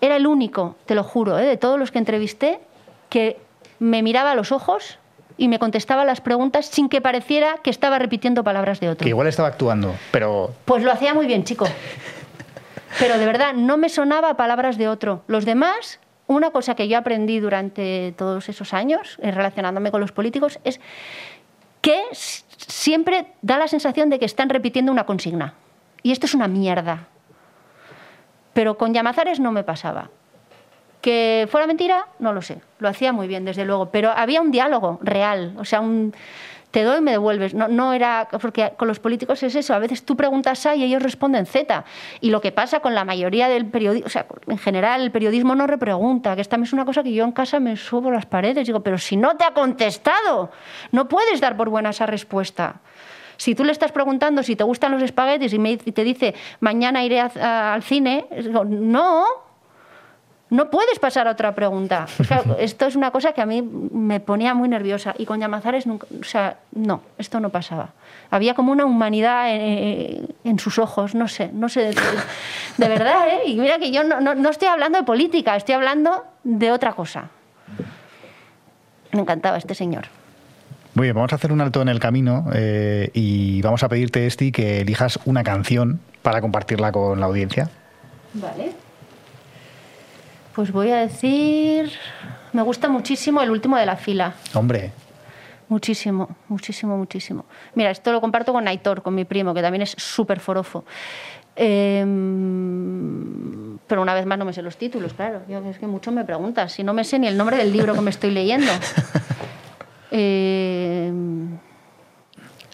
Era el único, te lo juro, ¿eh? de todos los que entrevisté, que me miraba a los ojos y me contestaba las preguntas sin que pareciera que estaba repitiendo palabras de otro. Que igual estaba actuando, pero... Pues lo hacía muy bien, chico. Pero de verdad, no me sonaba palabras de otro. Los demás, una cosa que yo aprendí durante todos esos años, eh, relacionándome con los políticos, es que siempre da la sensación de que están repitiendo una consigna. Y esto es una mierda. Pero con Llamazares no me pasaba. Que fuera mentira, no lo sé. Lo hacía muy bien, desde luego. Pero había un diálogo real. O sea, un te doy me devuelves. No, no era, porque con los políticos es eso, a veces tú preguntas A y ellos responden Z. Y lo que pasa con la mayoría del periodismo, o sea, en general el periodismo no repregunta, que esta es una cosa que yo en casa me subo las paredes, digo, pero si no te ha contestado, no puedes dar por buena esa respuesta. Si tú le estás preguntando si te gustan los espaguetis y, te dice mañana iré al cine, digo, no, no puedes pasar a otra pregunta. esto es una cosa que a mí me ponía muy nerviosa. Y con Llamazares, nunca, o sea, no, esto no pasaba. Había como una humanidad en, sus ojos, no sé, no sé. De, verdad, ¿eh? Y mira que yo no, no, estoy hablando de política, estoy hablando de otra cosa. Me encantaba este señor. Muy bien, vamos a hacer un alto en el camino eh, y vamos a pedirte, Esti, que elijas una canción para compartirla con la audiencia. Vale. Pues voy a decir. Me gusta muchísimo el último de la fila. Hombre, Muchísimo, muchísimo, muchísimo. Mira, esto lo comparto con Aitor, con mi primo, que también es súper forofo. Eh, pero una vez más no me sé los títulos, claro. Yo, es que mucho me preguntas. Si no me sé ni el nombre del libro que me estoy leyendo. Eh,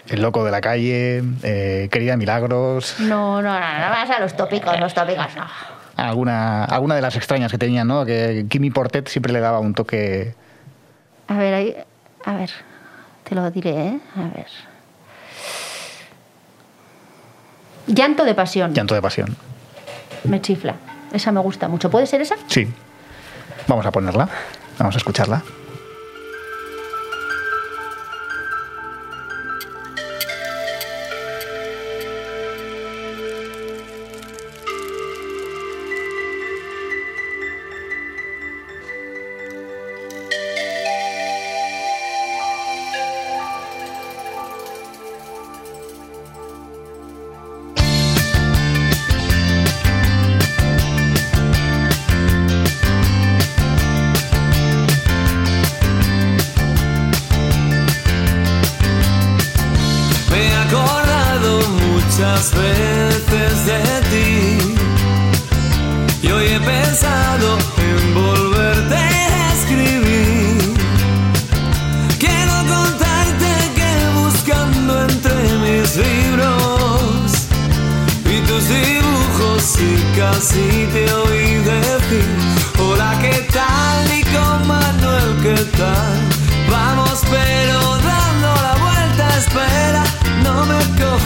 El loco de la calle, eh, Querida Milagros, no, no, no, no vas a los tópicos, los tópicos no. Alguna, alguna de las extrañas que tenían, ¿no? Que Kimi Portet siempre le daba un toque. A ver, ahí, a ver, te lo diré, ¿eh? A ver. Llanto de pasión. Llanto de pasión. Me chifla. Esa me gusta mucho. ¿Puede ser esa? Sí. Vamos a ponerla. Vamos a escucharla.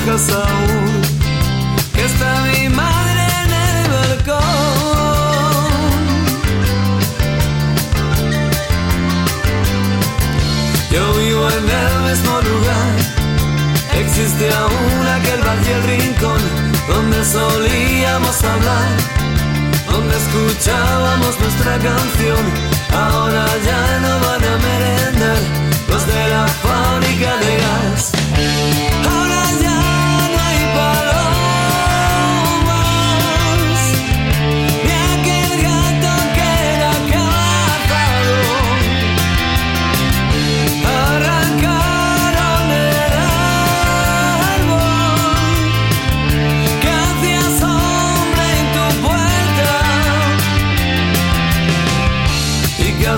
Aún. Que está mi madre en el balcón. Yo vivo en el mismo lugar. Existe aún aquel bar el rincón donde solíamos hablar, donde escuchábamos nuestra canción. Ahora ya no van a merendar los de la fábrica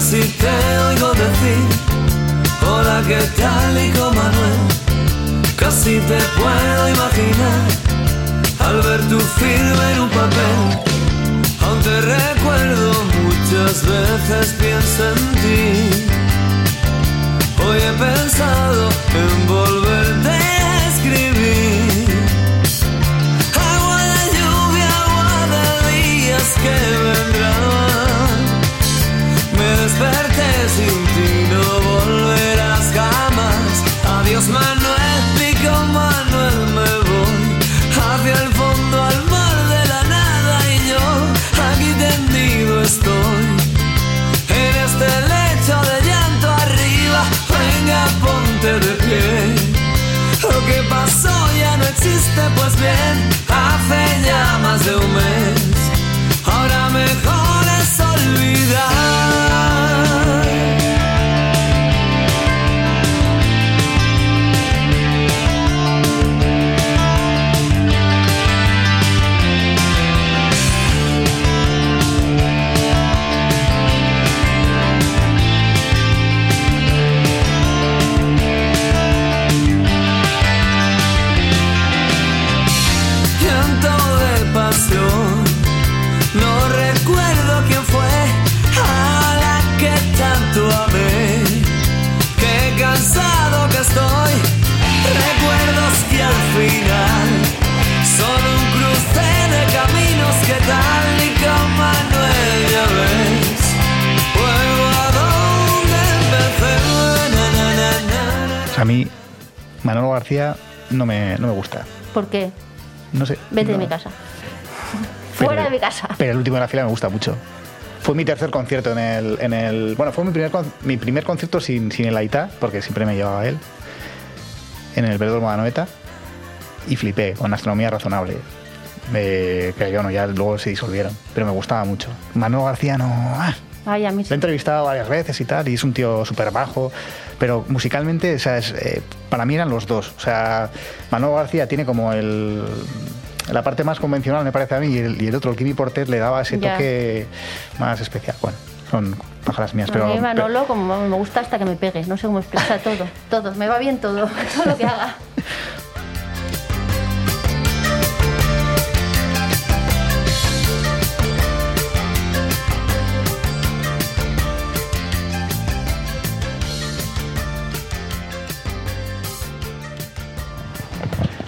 casi te oigo decir hola qué tal hijo Manuel casi te puedo imaginar al ver tu firma en un papel aún te recuerdo muchas veces pienso en ti. Hoy he pensado en volverte Adiós Manuel, con Manuel me voy hacia el fondo al mar de la nada y yo aquí tendido estoy. En este lecho de llanto arriba, venga, ponte de pie. Lo que pasó ya no existe, pues bien, hace ya más de un mes. García no me, no me gusta. ¿Por qué? No sé. Vete de mi casa. Pero- Fuera de mi casa. Pero el último de la fila me gusta mucho. Fue mi tercer concierto en el. En el bueno, fue mi primer, con- mi primer concierto sin, sin el Aitá, porque siempre me llevaba él. En el Velódromo de Anoeta. Y flipé con Astronomía Razonable. Eh, que bueno, ya luego se disolvieron. Pero me gustaba mucho. Manuel García no. ah, Ay, a mí sí. lo he entrevistado varias veces y tal, y es un tío súper bajo, pero musicalmente, o sea, es, eh, para mí eran los dos. O sea, Manolo García tiene como el, la parte más convencional, me parece a mí, y el, y el otro, el Kimi Portet, le daba ese toque más especial. Bueno, son pájaras mías, A pero... mí Manolo como me gusta hasta que me pegue, no sé cómo expresa todo, todo, me va bien todo, todo lo que haga.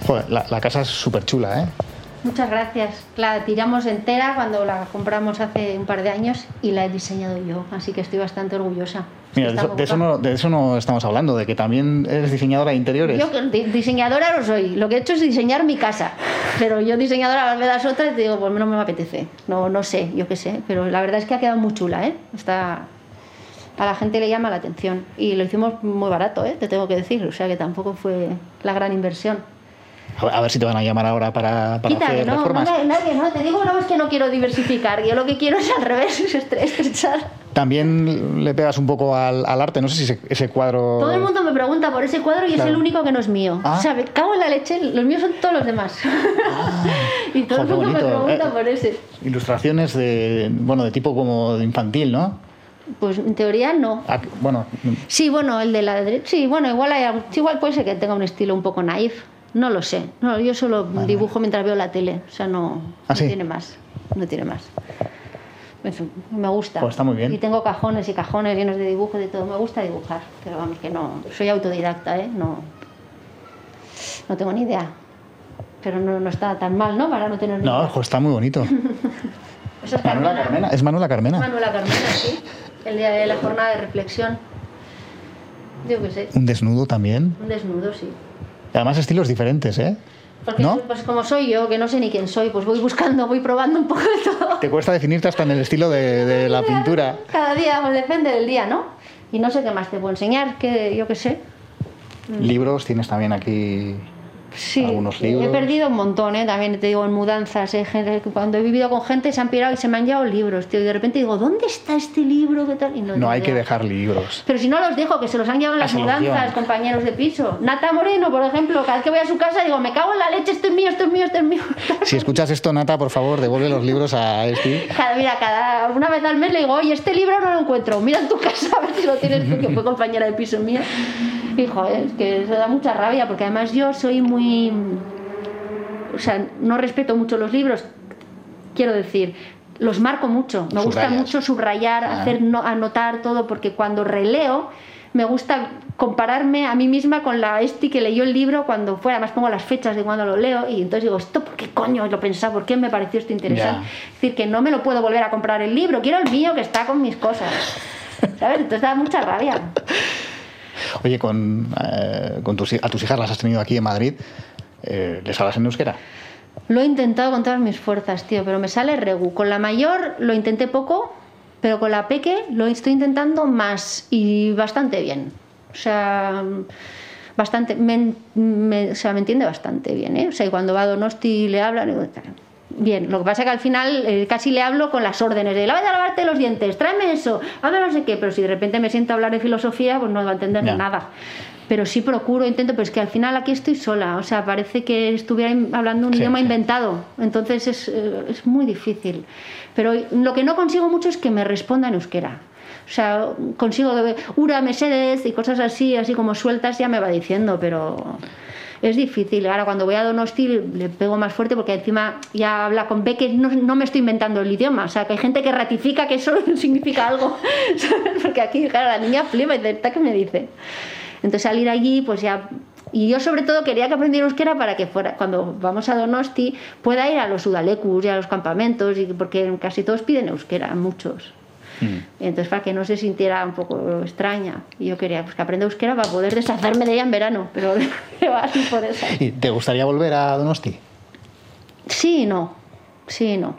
Joder, la, la casa es súper chula, ¿eh? Muchas gracias. La tiramos entera cuando la compramos hace un par de años y la he diseñado yo, así que estoy bastante orgullosa. Mira, de de, eso no, de eso no estamos hablando, de que también eres diseñadora de interiores. Yo diseñadora no soy, lo que he hecho es diseñar mi casa, pero yo diseñadora me das otra y te digo, pues no me apetece, no, no sé, yo qué sé, pero la verdad es que ha quedado muy chula, ¿eh? Está, a la gente le llama la atención y lo hicimos muy barato, ¿eh? Te tengo que decir, o sea que tampoco fue la gran inversión. A ver, si te van a llamar ahora para, para Quita, hacer no, no, reformas. nadie, nadie, no, te digo no es que no quiero diversificar, yo lo que quiero es al revés, es estre- estrechar. También le pegas un poco al, al arte, no sé si ese, ese cuadro... Todo el mundo me pregunta por ese cuadro y es Claro. el único que no es mío. Ah. O sea, me cago en la leche, los míos son todos los demás. y todo el Jo, mundo me pregunta Eh. por ese. Ilustraciones de, bueno, de tipo como infantil, ¿no? Pues en teoría no. Ah, bueno, Sí, bueno, el de la derecha. Sí, bueno, igual, hay, igual puede ser que tenga un estilo un poco naif. No lo sé. No, yo solo dibujo mientras veo la tele. O sea, no, ¿Ah, no sí? tiene más. No tiene más. Eso, me gusta. Pues está muy bien. Y tengo cajones y cajones llenos de dibujo y de todo. Me gusta dibujar. Pero vamos, que no. Soy autodidacta, ¿eh? No. No tengo ni idea. Pero no, no está tan mal, ¿no? Para no tener ni no, idea. jo, está muy bonito. Esa es Manuela Carmena. Carmena. Es Manuela Carmena. Manuela Carmena, sí. El día de la jornada de reflexión. Yo qué sé. Un desnudo también. Un desnudo, sí. Además estilos diferentes, ¿eh? Porque ¿No? pues como soy yo, que no sé ni quién soy, pues voy buscando, voy probando un poco de todo. Te cuesta definirte hasta en el estilo de, de la pintura. Cada día, pues depende del día, ¿no? Y no sé qué más te puedo enseñar, que yo qué sé. Libros tienes también aquí Sí, algunos libros. he perdido un montón, ¿eh? También te digo, en mudanzas, ¿eh? Cuando he vivido con gente se han pirado y se me han llevado libros, tío. Y de repente digo, ¿dónde está este libro? ¿Qué tal? Y no, hay que dejar libros. Pero si no los dejo, que se los han llevado en las mudanzas, compañeros de piso. Nata Moreno, por ejemplo, cada vez que voy a su casa digo, me cago en la leche, esto es mío, esto es mío, esto es mío. Si escuchas esto, Nata, por favor, devuelve los libros a Esti. Cada, mira, cada una vez al mes le digo, oye, este libro no lo encuentro, mira en tu casa a ver si lo tienes tú, que fue compañera de piso mía. Y joder, es que eso da mucha rabia, porque además yo soy muy... O sea, no respeto mucho los libros, quiero decir, los marco mucho. Me gusta mucho subrayar, Ah. hacer no- anotar todo, porque cuando releo me gusta compararme a mí misma con la Esti que leyó el libro cuando fue, además pongo las fechas de cuando lo leo y entonces digo, ¿esto por qué coño lo pensaba? ¿Por qué me pareció esto interesante? Es decir, que no me lo puedo volver a comprar el libro, quiero el mío que está con mis cosas. ¿Sabes? Entonces da mucha rabia. Oye, con, eh, con tus, a tus hijas las has tenido aquí en Madrid. eh, ¿Les hablas en euskera? Lo he intentado con todas mis fuerzas, tío, pero me sale regu. Con la mayor lo intenté poco, pero con la peque lo estoy intentando más y bastante bien. O sea, bastante, me, me- o sea, me entiende bastante bien, ¿eh? O sea, y cuando va a Donosti y le hablan, digo, bien. Lo que pasa es que al final eh, casi le hablo con las órdenes de, vaya a lavarte los dientes, tráeme eso, hazme no sé qué, pero si de repente me siento a hablar de filosofía, pues no va a entender nada. Pero sí procuro, intento, pero es que al final aquí estoy sola, o sea, parece que estuviera hablando un Sí, idioma sí. inventado, entonces es, eh, es muy difícil. Pero lo que no consigo mucho es que me responda en euskera. O sea, consigo ura, mesedes y cosas así, así como sueltas, ya me va diciendo, pero es difícil. Ahora cuando voy a Donosti le pego más fuerte porque encima ya habla con B que no, no me estoy inventando el idioma. O sea, que hay gente que ratifica que eso significa algo. Porque aquí, claro, la niña flipa y dice, ¿esta qué me dice? Entonces salir allí, pues ya... Y yo sobre todo quería que aprendiera euskera para que fuera, cuando vamos a Donosti, pueda ir a los udalecus y a los campamentos, y porque casi todos piden euskera, muchos. Entonces para que no se sintiera un poco extraña. Y yo quería pues, que aprenda euskera para poder deshacerme de ella en verano, pero así por esa. ¿Y te gustaría volver a Donosti? Sí y no, sí no.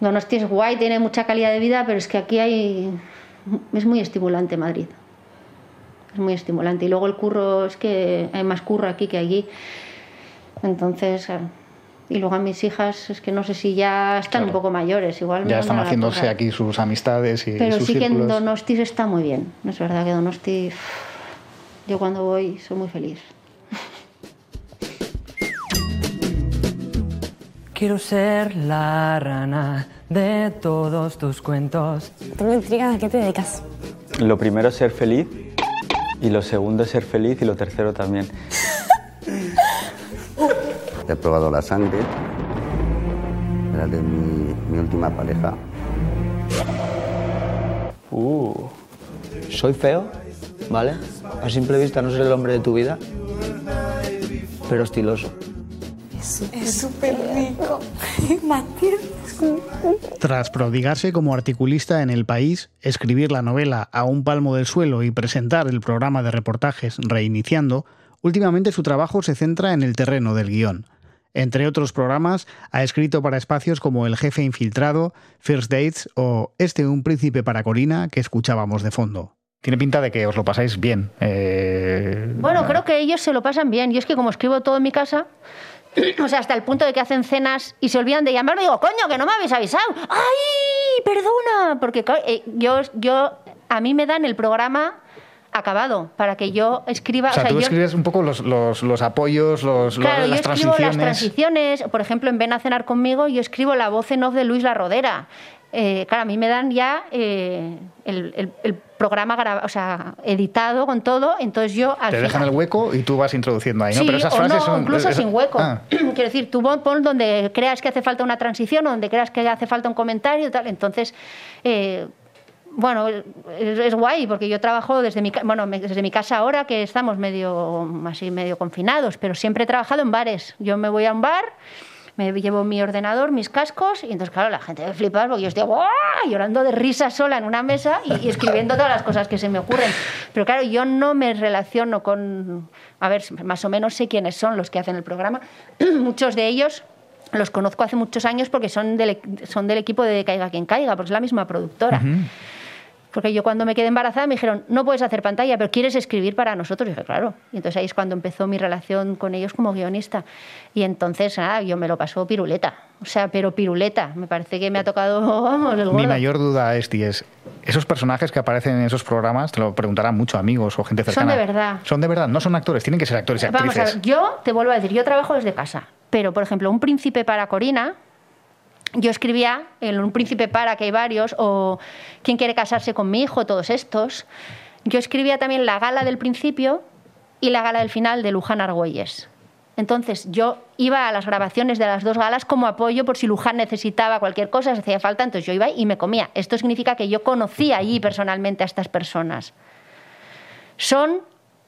Donosti es guay, tiene mucha calidad de vida, pero es que aquí hay... Es muy estimulante Madrid. Es muy estimulante. Y luego el curro, es que hay más curro aquí que allí. Entonces, claro. Y luego a mis hijas, es que no sé si ya están un poco mayores, igual me Ya están haciéndose aquí sus amistades y Pero sus sí que en. Donosti está muy bien. Es verdad que Donosti, yo cuando voy soy muy feliz. Quiero ser la rana de todos tus cuentos. Tengo intriga a qué te dedicas. Lo primero es ser feliz y lo segundo es ser feliz y lo tercero también. He probado la sangre. Era de mi, mi última pareja. Uh, soy feo, ¿vale? A simple vista no soy el hombre de tu vida, pero estiloso. Es súper rico. Tras prodigarse como articulista en El País, escribir la novela A un palmo del suelo y presentar el programa de reportajes Reiniciando, últimamente su trabajo se centra en el terreno del guion. Entre otros programas, ha escrito para espacios como El jefe infiltrado, First Dates o Este un príncipe para Corina que escuchábamos de fondo. Tiene pinta de que os lo pasáis bien. eh, Bueno, creo que ellos se lo pasan bien. Y es que como escribo todo en mi casa, o sea, hasta el punto de que hacen cenas y se olvidan de llamarme, digo, coño, que no me habéis avisado. ¡Ay, perdona! Porque eh, yo, yo, a mí me dan el programa acabado para que yo escriba. o sea, tú yo- escribes un poco los, los- los apoyos, los, los- Claro, yo las escribo transiciones. las transiciones. Por ejemplo, en Ven a cenar conmigo, yo escribo la voz en off de Luis La Rodera. Eh, claro, a mí me dan ya eh, el, el- el programa o sea, editado con todo, entonces yo al Te final- dejan el hueco y tú vas introduciendo ahí, ¿no? Sí, Pero esas o frases no, son. incluso sin hueco. Ah, Quiero decir, tú pon donde creas que hace falta una transición o donde creas que hace falta un comentario y tal. Entonces, eh, bueno, es, guay porque yo trabajo desde mi, casa ahora que estamos medio, así, medio confinados, pero siempre he trabajado en bares. Yo me voy a un bar, me llevo mi ordenador, mis cascos y entonces, claro, la gente me flipa porque yo estoy ¡guau! llorando de risa sola en una mesa y, escribiendo todas las cosas que se me ocurren. Pero claro, yo no me relaciono con... A ver, más o menos sé quiénes son los que hacen el programa. Muchos de ellos los conozco hace muchos años porque son del equipo de Caiga quien caiga, porque es la misma productora. Porque yo cuando me quedé embarazada me dijeron, no puedes hacer pantalla, pero quieres escribir para nosotros. Y dije, claro. Y entonces ahí es cuando empezó mi relación con ellos como guionista. Y entonces, nada, yo me lo paso piruleta. O sea, pero piruleta. Me parece que me ha tocado, vamos, el Mi gordo. mayor duda, Esti, es: esos personajes que aparecen en esos programas, te lo preguntarán muchos amigos o gente Son cercana. de verdad. Son de verdad, no son actores, tienen que ser actores y Vamos a actrices. ver, yo te vuelvo a decir, yo trabajo desde casa. Pero, por ejemplo, Un príncipe para Corina, yo escribía en Un príncipe para, que hay varios, o ¿Quién quiere casarse con mi hijo? Todos estos. Yo escribía también la gala del principio y la gala del final de Luján Argüelles. Entonces yo iba a las grabaciones de las dos galas como apoyo por si Luján necesitaba cualquier cosa, si hacía falta, entonces yo iba y me comía. Esto significa que yo conocía allí personalmente a estas personas. Son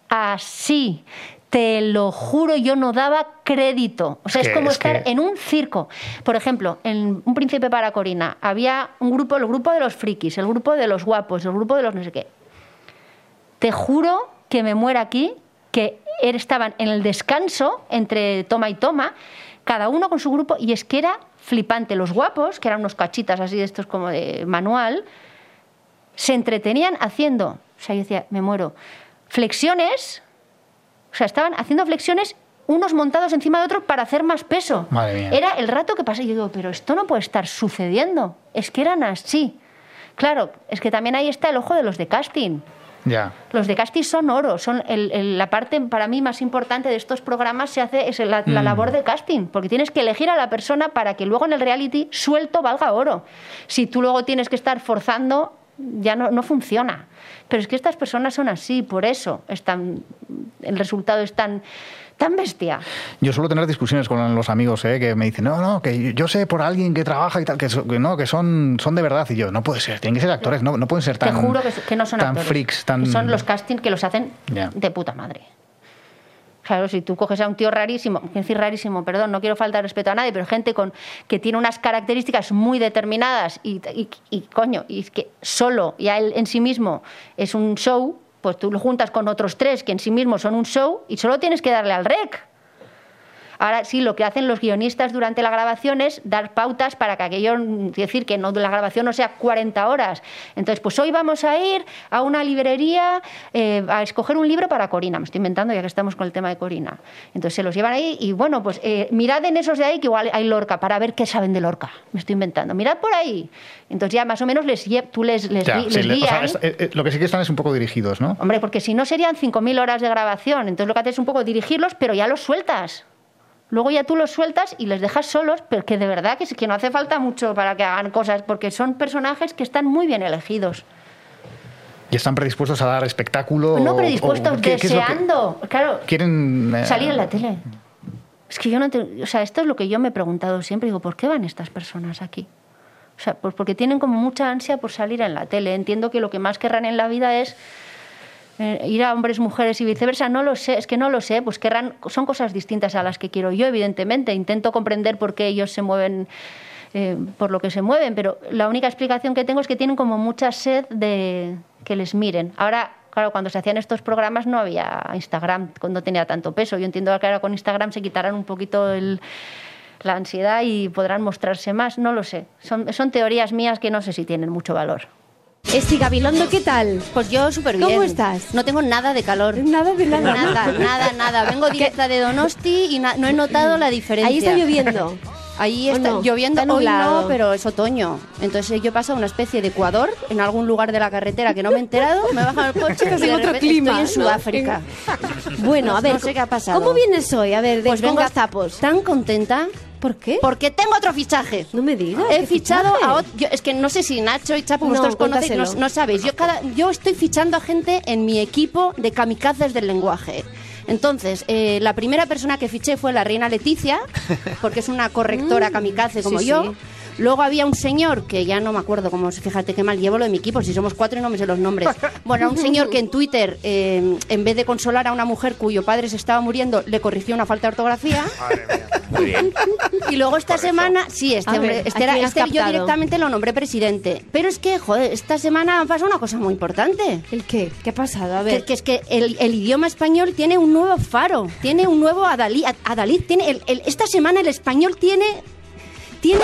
así. Te lo juro, yo no daba crédito. O sea, Es como es estar que- en un circo. Por ejemplo, en Un Príncipe para Corina había un grupo, el grupo de los frikis, el grupo de los guapos, el grupo de los no sé qué. Te juro que me muero aquí, que er- estaban en el descanso entre toma y toma, cada uno con su grupo, y es que era flipante. Los guapos, que eran unos cachitas así de estos como de manual, se entretenían haciendo, o sea, yo decía, me muero, flexiones, o sea, estaban haciendo flexiones unos montados encima de otros para hacer más peso. Madre mía. Era el rato que pasé y yo digo, pero esto no puede estar sucediendo. Es que eran así. Claro, es que también ahí está el ojo de los de casting. Ya. Los de casting son oro, son el- el- la parte para mí más importante de estos programas se hace es la, la Mm. labor de casting, porque tienes que elegir a la persona para que luego en el reality suelto valga oro. Si tú luego tienes que estar forzando, ya no, no funciona. Pero es que estas personas son así, por eso están, el resultado es tan, tan bestia. Yo suelo tener discusiones con los amigos ¿eh? que me dicen, no, no, que yo sé por alguien que trabaja y tal, que, so- que no, que son, son de verdad. Y yo, no puede ser, tienen que ser actores, no, no pueden ser tan, Te juro que, que no son tan actores. freaks, tan... Son los casting que los hacen de puta madre. Claro, si tú coges a un tío rarísimo, decir rarísimo, perdón, no quiero faltar respeto a nadie, pero gente con que tiene unas características muy determinadas y, y- y, coño, y que solo ya él en sí mismo es un show, pues tú lo juntas con otros tres que en sí mismos son un show y solo tienes que darle al rec. Ahora sí, lo que hacen los guionistas durante la grabación es dar pautas para que aquello, decir, que no, la grabación no sea 40 horas. Entonces, pues hoy vamos a ir a una librería eh, a escoger un libro para Corina. Me estoy inventando ya que estamos con el tema de Corina. Entonces se los llevan ahí y bueno, pues eh, mirad en esos de ahí que igual hay Lorca para ver qué saben de Lorca. Me estoy inventando. Mirad por ahí. Entonces ya más o menos les, tú les, les, Ya, sí, les le- o sea, guían. es- eh, eh, lo que sí que están es un poco dirigidos, ¿no? Hombre, porque si no serían 5.000 horas de grabación. Entonces lo que haces es un poco dirigirlos, pero ya los sueltas. Luego ya tú los sueltas y les dejas solos, pero que de verdad que, es que no hace falta mucho para que hagan cosas, porque son personajes que están muy bien elegidos. Y están predispuestos a dar espectáculo. no o- predispuestos, o ¿qué- qué que deseando. Claro, quieren eh, salir en la tele. Es que yo no te- o sea, esto es lo que yo me he preguntado siempre. Digo, ¿por qué van estas personas aquí? O sea, pues porque tienen como mucha ansia por salir en la tele. Entiendo que lo que más querrán en la vida es eh, ir a hombres, mujeres y viceversa. No lo sé, es que no lo sé. Pues son cosas distintas a las que quiero yo, evidentemente. Intento comprender por qué ellos se mueven eh, por lo que se mueven, pero la única explicación que tengo es que tienen como mucha sed de que les miren. Ahora, claro, cuando se hacían estos programas no había Instagram, cuando tenía tanto peso. Yo entiendo que ahora con Instagram se quitarán un poquito el- la ansiedad y podrán mostrarse más, no lo sé. Son teorías mías que no sé si tienen mucho valor. Esti Gabilondo, ¿qué tal? Pues yo súper bien. ¿Cómo estás? No tengo nada de calor. Nada de nada. Nada, nada, nada. Vengo directa de Donosti y no he notado la diferencia. Ahí está lloviendo. Ahí ¿O está no? lloviendo Está hoy nublado. no, pero es otoño. Entonces yo he pasado una especie de Ecuador en algún lugar de la carretera que no me he enterado, me he bajado el coche y en de otro clima, estoy en ¿no? Sudáfrica. Bueno, a ver, no sé qué ha pasado. ¿Cómo vienes hoy? A ver, de Pues con vengo gazapos. tan contenta. ¿Por qué? Porque tengo otro fichaje. No me digas. He ¿qué fichado fichaje? a otro. yo- es que no sé si Nacho y Chapo No, vosotros conocéis, no, no sabéis. Yo, cada, yo estoy fichando a gente en mi equipo de kamikazes del lenguaje. Entonces, eh, la primera persona que fiché fue la reina Leticia, porque es una correctora Mm, kamikaze como sí, yo. sí. Luego había un señor que ya no me acuerdo cómo, fíjate qué mal llevo lo de mi equipo, si somos cuatro y no me sé los nombres. Bueno, un señor que en Twitter, eh, en vez de consolar a una mujer cuyo padre se estaba muriendo, le corrigió una falta de ortografía. Muy bien. Y luego esta semana, sí, este, hombre, ver, este ¿a era- este yo directamente lo nombré presidente. Pero es que, joder, esta semana ha pasado una cosa muy importante. ¿El qué? ¿Qué ha pasado? A Que, ver. que es que el, el idioma español tiene un nuevo faro, tiene un nuevo Adalid. Adalid tiene el- el- esta semana el español tiene. Tiene.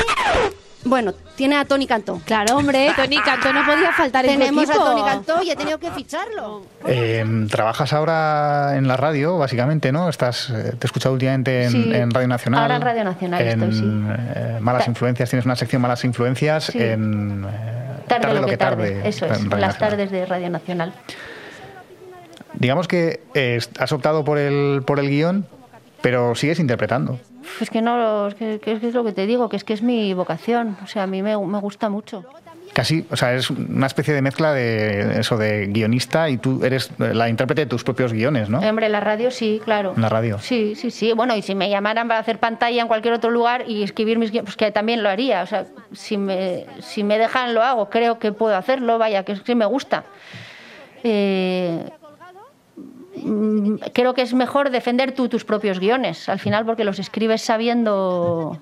Bueno, tiene a Tony Cantó. Claro, hombre, Tony Cantó no podía faltar en Tenemos a equipo. Tony Cantó y he tenido que ficharlo. Eh, trabajas ahora en la radio, básicamente, ¿no? Estás, eh, te he escuchado últimamente en, Sí, en Radio Nacional. ahora en Radio Nacional en, estoy, sí. eh, Malas Ta- Influencias, tienes una sección Malas Influencias Sí. en eh, Tarde, lo que tarde. Eso en es, Radio las Nacional. tardes de Radio Nacional. Digamos que eh, has optado por el, por el guion, pero sigues interpretando. Es que no, es que, que es lo que te digo, que es que es mi vocación. O sea, a mí me, me gusta mucho. Casi, o sea, es una especie de mezcla de eso de guionista y tú eres la intérprete de tus propios guiones, ¿no? Hombre, la radio sí, claro. En la radio. Sí, sí, sí. Bueno, y si me llamaran para hacer pantalla en cualquier otro lugar y escribir mis guiones, pues que también lo haría. O sea, si me, si me dejan, lo hago. Creo que puedo hacerlo, vaya, que es que me gusta. Eh, creo que es mejor defender tú tus propios guiones, al final, porque los escribes sabiendo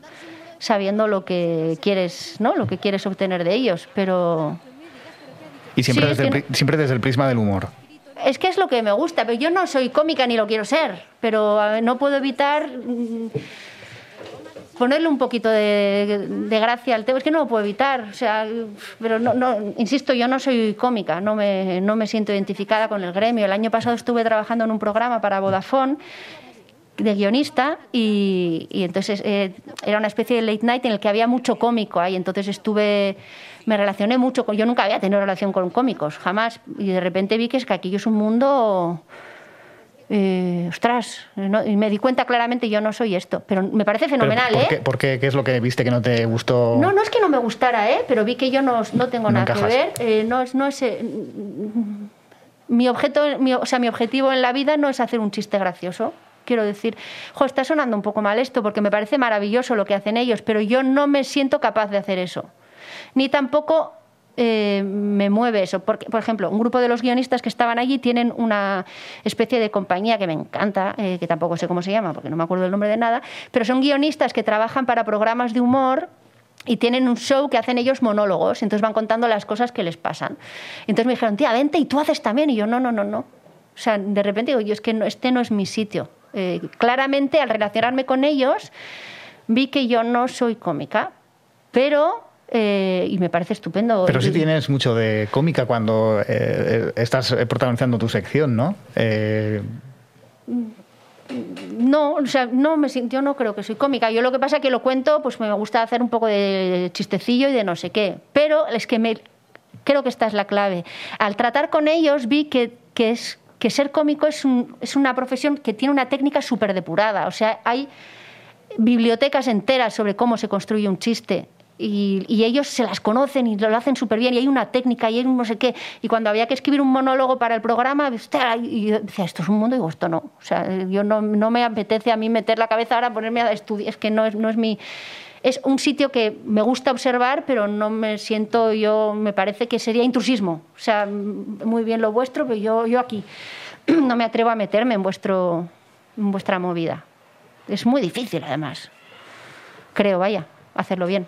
sabiendo lo que quieres, ¿no? Lo que quieres obtener de ellos, pero Y siempre, Sí, desde, el, siempre desde el prisma del humor. es que es lo que me gusta, pero yo no soy cómica ni lo quiero ser, pero no puedo evitar mm, ponerle un poquito de, gracia al tema. Es que no lo puedo evitar, o sea, pero no, no, insisto, yo no soy cómica, no me, no me siento identificada con el gremio. El año pasado estuve trabajando en un programa para Vodafone de guionista y, entonces eh, era una especie de late night en el que había mucho cómico ahí, entonces estuve, me relacioné mucho con, yo nunca había tenido relación con cómicos, jamás, y de repente vi que es que aquello es un mundo, eh, ostras, no- y me di cuenta claramente yo no soy esto, pero me parece fenomenal, ¿por ¿eh? qué, por qué? ¿Qué es lo que viste que no te gustó? No, no es que no me gustara, ¿eh? pero vi que yo no, no tengo No nada encajas. que ver. eh, no es, no es, eh, mi, objeto, mi, o sea, mi objetivo en la vida no es hacer un chiste gracioso. Quiero decir, jo, está sonando un poco mal esto porque me parece maravilloso lo que hacen ellos, pero yo no me siento capaz de hacer eso. Ni tampoco eh, me mueve eso. Porque, por ejemplo, un grupo de los guionistas que estaban allí tienen una especie de compañía que me encanta, eh, que tampoco sé cómo se llama porque no me acuerdo el nombre de nada, pero son guionistas que trabajan para programas de humor y tienen un show que hacen ellos monólogos, entonces van contando las cosas que les pasan. Entonces me dijeron, tía, vente y tú haces también. Y yo, no, no, no, no. O sea, de repente digo, yo es que no, este no es mi sitio. Eh, claramente, al relacionarme con ellos, vi que yo no soy cómica, pero... eh, y me parece estupendo. Pero sí tienes mucho de cómica cuando eh, estás protagonizando tu sección, ¿no? Eh, No, o sea, no me yo no creo que soy cómica. Yo lo que pasa es que lo cuento, pues me gusta hacer un poco de chistecillo y de no sé qué. Pero es que me creo que esta es la clave. Al tratar con ellos vi que, que es que ser cómico es, un- es una profesión que tiene una técnica súper depurada. O sea, hay bibliotecas enteras sobre cómo se construye un chiste. Y, y ellos se las conocen y lo hacen súper bien y hay una técnica y hay un no sé qué. Y cuando había que escribir un monólogo para el programa, y yo decía, esto es un mundo y digo, esto no. O sea, yo no, no me apetece a mí meter la cabeza ahora, ponerme a estudiar, es que no es, no es mi... Es un sitio que me gusta observar, pero no me siento yo, me parece que sería intrusismo. O sea, muy bien lo vuestro, pero yo, yo aquí no me atrevo a meterme en, vuestro, en vuestra movida. Es muy difícil, además. Creo, vaya, hacerlo bien.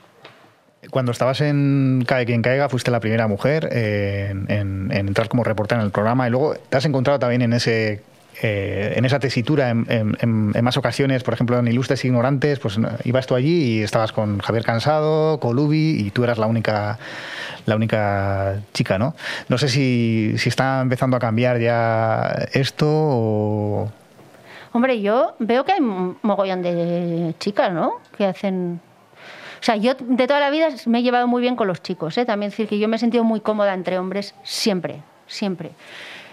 Cuando estabas en Cae quien caiga, fuiste la primera mujer eh, en, en- en entrar como reportera en el programa y luego te has encontrado también en ese eh, en esa tesitura en, más ocasiones, por ejemplo en Ilustres Ignorantes, pues ibas tú allí y estabas con Javier Cansado, Colubi y tú eras la única la única chica, ¿no? No sé si, si está empezando a cambiar ya esto o... Hombre, yo veo que hay mogollón de chicas, ¿no? Que hacen... O sea, yo de toda la vida me he llevado muy bien con los chicos, ¿eh? También decir que yo me he sentido muy cómoda entre hombres siempre, siempre.